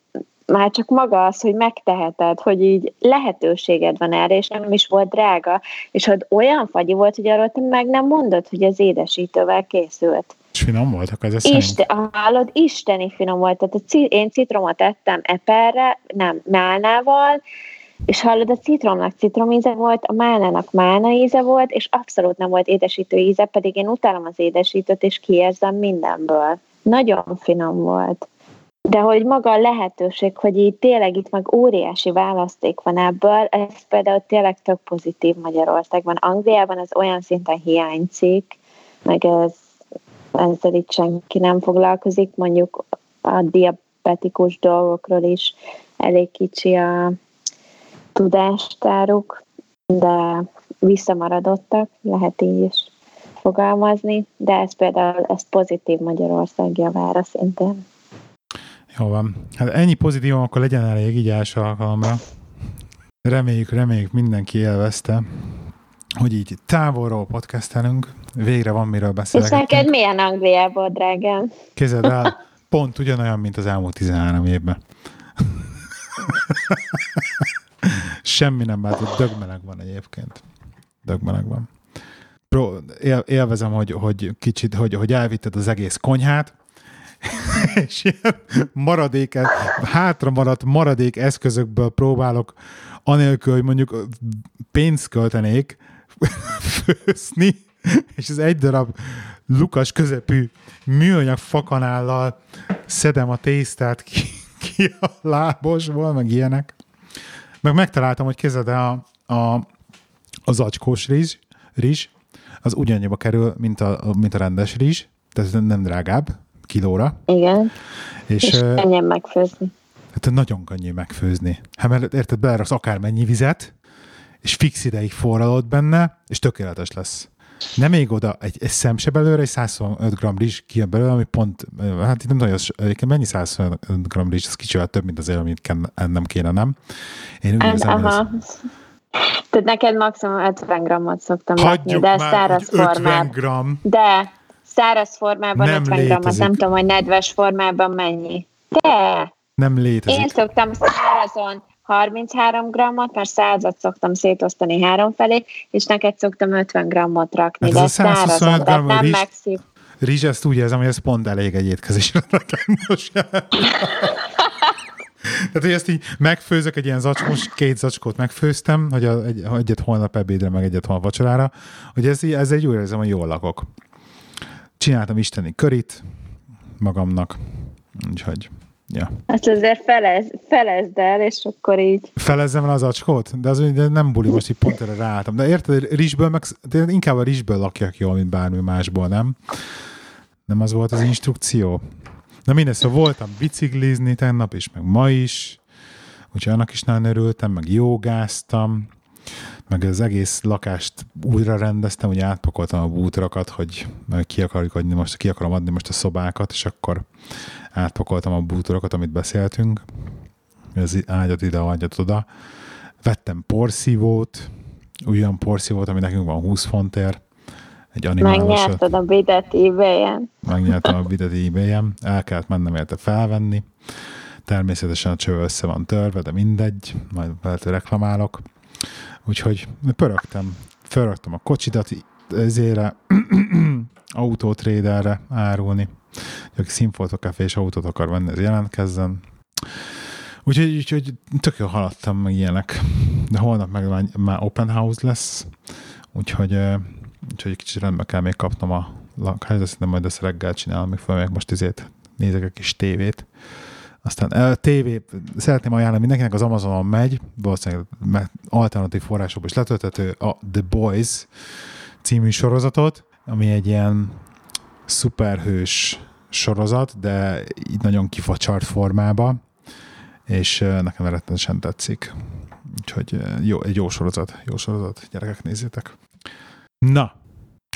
már csak maga az, hogy megteheted, hogy így lehetőséged van erre, és nem is volt drága, és hogy olyan fagyi volt, hogy arról te meg nem mondod, hogy az édesítővel készült. És finom voltak ez Isten, hallod, isteni finom volt. Tehát a c- én citromot ettem eperre, nem, málnával, és hallod, a citromnak citromíze volt, a málnának málna íze volt, és abszolút nem volt édesítő íze, pedig én utálom az édesítőt, és kiérzem mindenből. Nagyon finom volt de hogy maga a lehetőség, hogy így tényleg itt meg óriási választék van ebből, ez például tényleg tök pozitív Magyarországban. Angliában ez olyan szinten hiányzik, meg ez, ezzel itt senki nem foglalkozik, mondjuk a diabetikus dolgokról is elég kicsi a tudástáruk, de visszamaradottak, lehet így is fogalmazni, de ez például ez pozitív Magyarország javára szintén. Jó van. Hát ennyi pozitívum, akkor legyen elég így első alkalomra. Reméljük, reméljük mindenki élvezte, hogy így távolról podcastelünk. Végre van miről beszélni. És neked milyen Angliából, drágám? Kézed el, pont ugyanolyan, mint az elmúlt 13 évben. Semmi nem változott, dögmeleg van egyébként. Dögmeleg van. Él, élvezem, hogy, hogy kicsit, hogy, hogy elvitted az egész konyhát, és ilyen maradék, hátra maradt maradék eszközökből próbálok, anélkül, hogy mondjuk pénzt költenék, főzni, és ez egy darab lukas közepű műanyag fakanállal szedem a tésztát ki, ki a lábosból, meg ilyenek. Meg megtaláltam, hogy kézed a, a, a zacskós rizs, rizs, az ugyannyiba kerül, mint a, mint a rendes rizs, tehát nem drágább, kilóra. Igen. És, és könnyen megfőzni. Hát nagyon könnyű megfőzni. Hát mert érted, beleraksz akármennyi vizet, és fix ideig forralod benne, és tökéletes lesz. Nem még oda egy, egy szem se belőle, egy 125 g rizs kijön belőle, ami pont, hát nem nagyon, mennyi 125 g rizs, ez kicsivel több, mint azért, amit ennem kéne, nem? Én úgy érzem, ez... Tehát neked maximum 50 grammot szoktam Hagyjuk lakni, de száraz formában. gram. De száraz formában nem 50 grammot, nem tudom, hogy nedves formában mennyi. De! Nem létezik. Én szoktam szárazon 33 grammot, mert százat szoktam szétosztani három felé, és neked szoktam 50 grammot rakni, hát de szárazon, gram nem rizs, megszív. Rizs, ezt úgy érzem, hogy ez pont elég egy étkezésre nekem most Tehát, hogy ezt így megfőzök egy ilyen zacskós, két zacskót megfőztem, hogy a, egy, egyet holnap ebédre, meg egyet holnap vacsorára, hogy ez, ez egy úgy érzem, hogy jól lakok. Csináltam isteni körit magamnak, úgyhogy Ja. Hát azért felez, felezd el, és akkor így. Felezzem el az acskót? De az de nem buli, most így pont erre ráálltam. De érted, rizsből meg, inkább a rizsből lakjak jól, mint bármi másból, nem? Nem az volt az instrukció? Na mindegy, szóval voltam biciklizni tegnap, és meg ma is, úgyhogy annak is nagyon örültem, meg jogáztam, meg az egész lakást újra rendeztem, hogy átpakoltam a bútorokat, hogy ki akarjuk adni most, ki akarom adni most a szobákat, és akkor átpakoltam a bútorokat, amit beszéltünk, az ágyat ide, ágyat oda. Vettem porszívót, olyan porszívót, ami nekünk van 20 fontért, egy animálosat. Megnyerted a bidet ebay-en. Megnyertem a bidet ebay-en, el kellett mennem érte felvenni. természetesen a cső össze van törve, de mindegy, majd lehet, reklamálok. Úgyhogy pörögtem, pörögtem a kocsidat ezére, autótréderre árulni. Aki Színfoltó Café és autót akar venni, ez jelentkezzen. Úgyhogy, úgyhogy tök jól haladtam meg ilyenek. De holnap meg már, már open house lesz, úgyhogy, úgyhogy kicsit rendbe kell még kapnom a lakhelyet, szerintem majd ezt reggel csinálom, még fel most izét nézek egy kis tévét. Aztán a TV, szeretném ajánlani mindenkinek, az Amazonon megy, valószínűleg alternatív forrásokból is letöltető, a The Boys című sorozatot, ami egy ilyen szuperhős sorozat, de így nagyon kifacsart formába, és nekem rettenesen tetszik. Úgyhogy jó, egy jó sorozat, jó sorozat, gyerekek, nézzétek. Na,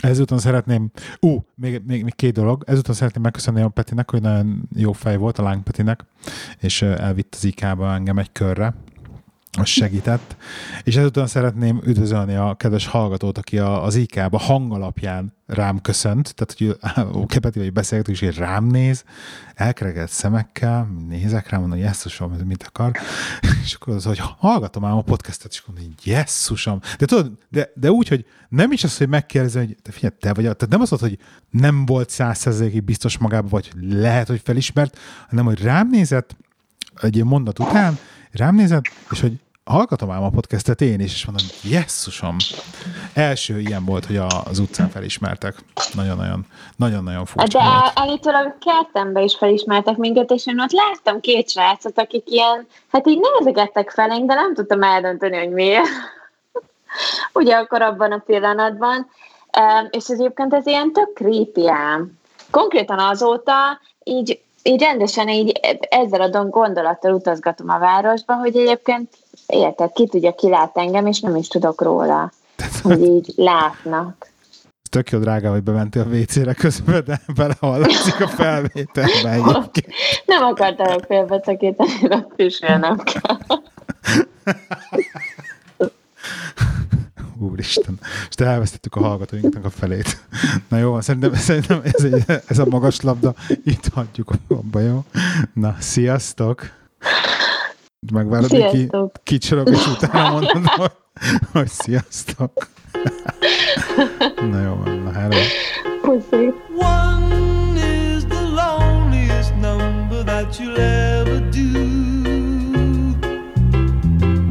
Ezután szeretném, ú, még, még, még két dolog, ezután szeretném megköszönni a Petinek, hogy nagyon jó fej volt, a Láng Petinek, és elvitt az IK-ba engem egy körre, az segített. És ezután szeretném üdvözölni a kedves hallgatót, aki az IK-ba hangalapján rám köszönt, tehát hogy Kepeti vagy beszélgetünk, és rám néz, elkeregett szemekkel, nézek rám, mondom, jesszusom, mit akar, és akkor az, hogy hallgatom ám a podcastet, és mondom, jesszusom. De tudod, de, de úgy, hogy nem is az, hogy megkérdezi, hogy te figyelj, te vagy, tehát nem az hogy nem volt százszerzékig biztos magában, vagy lehet, hogy felismert, hanem, hogy rám nézett egy ilyen mondat után, rám nézett, és hogy hallgatom ám a podcastet én is, és mondom, jesszusom. Első ilyen volt, hogy az utcán felismertek. Nagyon-nagyon, nagyon-nagyon furcsa De volt. állítólag kertembe is felismertek minket, és én ott láttam két srácot, akik ilyen, hát így nézegettek felénk, de nem tudtam eldönteni, hogy miért. Ugye akkor abban a pillanatban. És egyébként ez ilyen tök creepy ám. Konkrétan azóta így így rendesen így ezzel a gondolattal utazgatom a városba, hogy egyébként érted, ki tudja, ki lát engem, és nem is tudok róla, hogy így látnak. Tök jó drága, hogy bementél a WC-re közben, de belehallatszik a felvételbe egyébként. Nem akartam félbecakítani, de nem kell. Úristen. És te elvesztettük a hallgatóinknak a felét. Na jó, szerintem, szerintem ez, egy, ez a magas labda, itt hagyjuk abba, jó? Na, sziasztok! Megvárod, hogy ki, kicsorog, és utána mondod, hogy, hogy sziasztok. na jó, na hello. Puszi. One is the loneliest number that you'll ever do.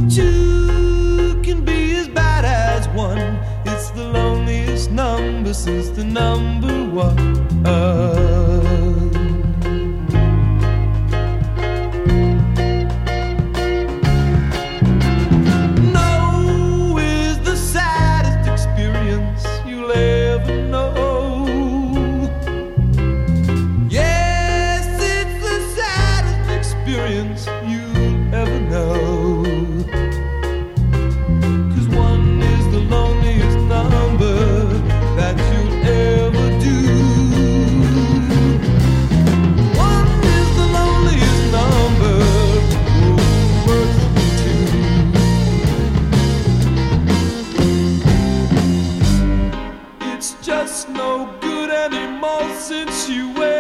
You can be as bad as one. It's the loneliest number since the number one. that's no good anymore since you went.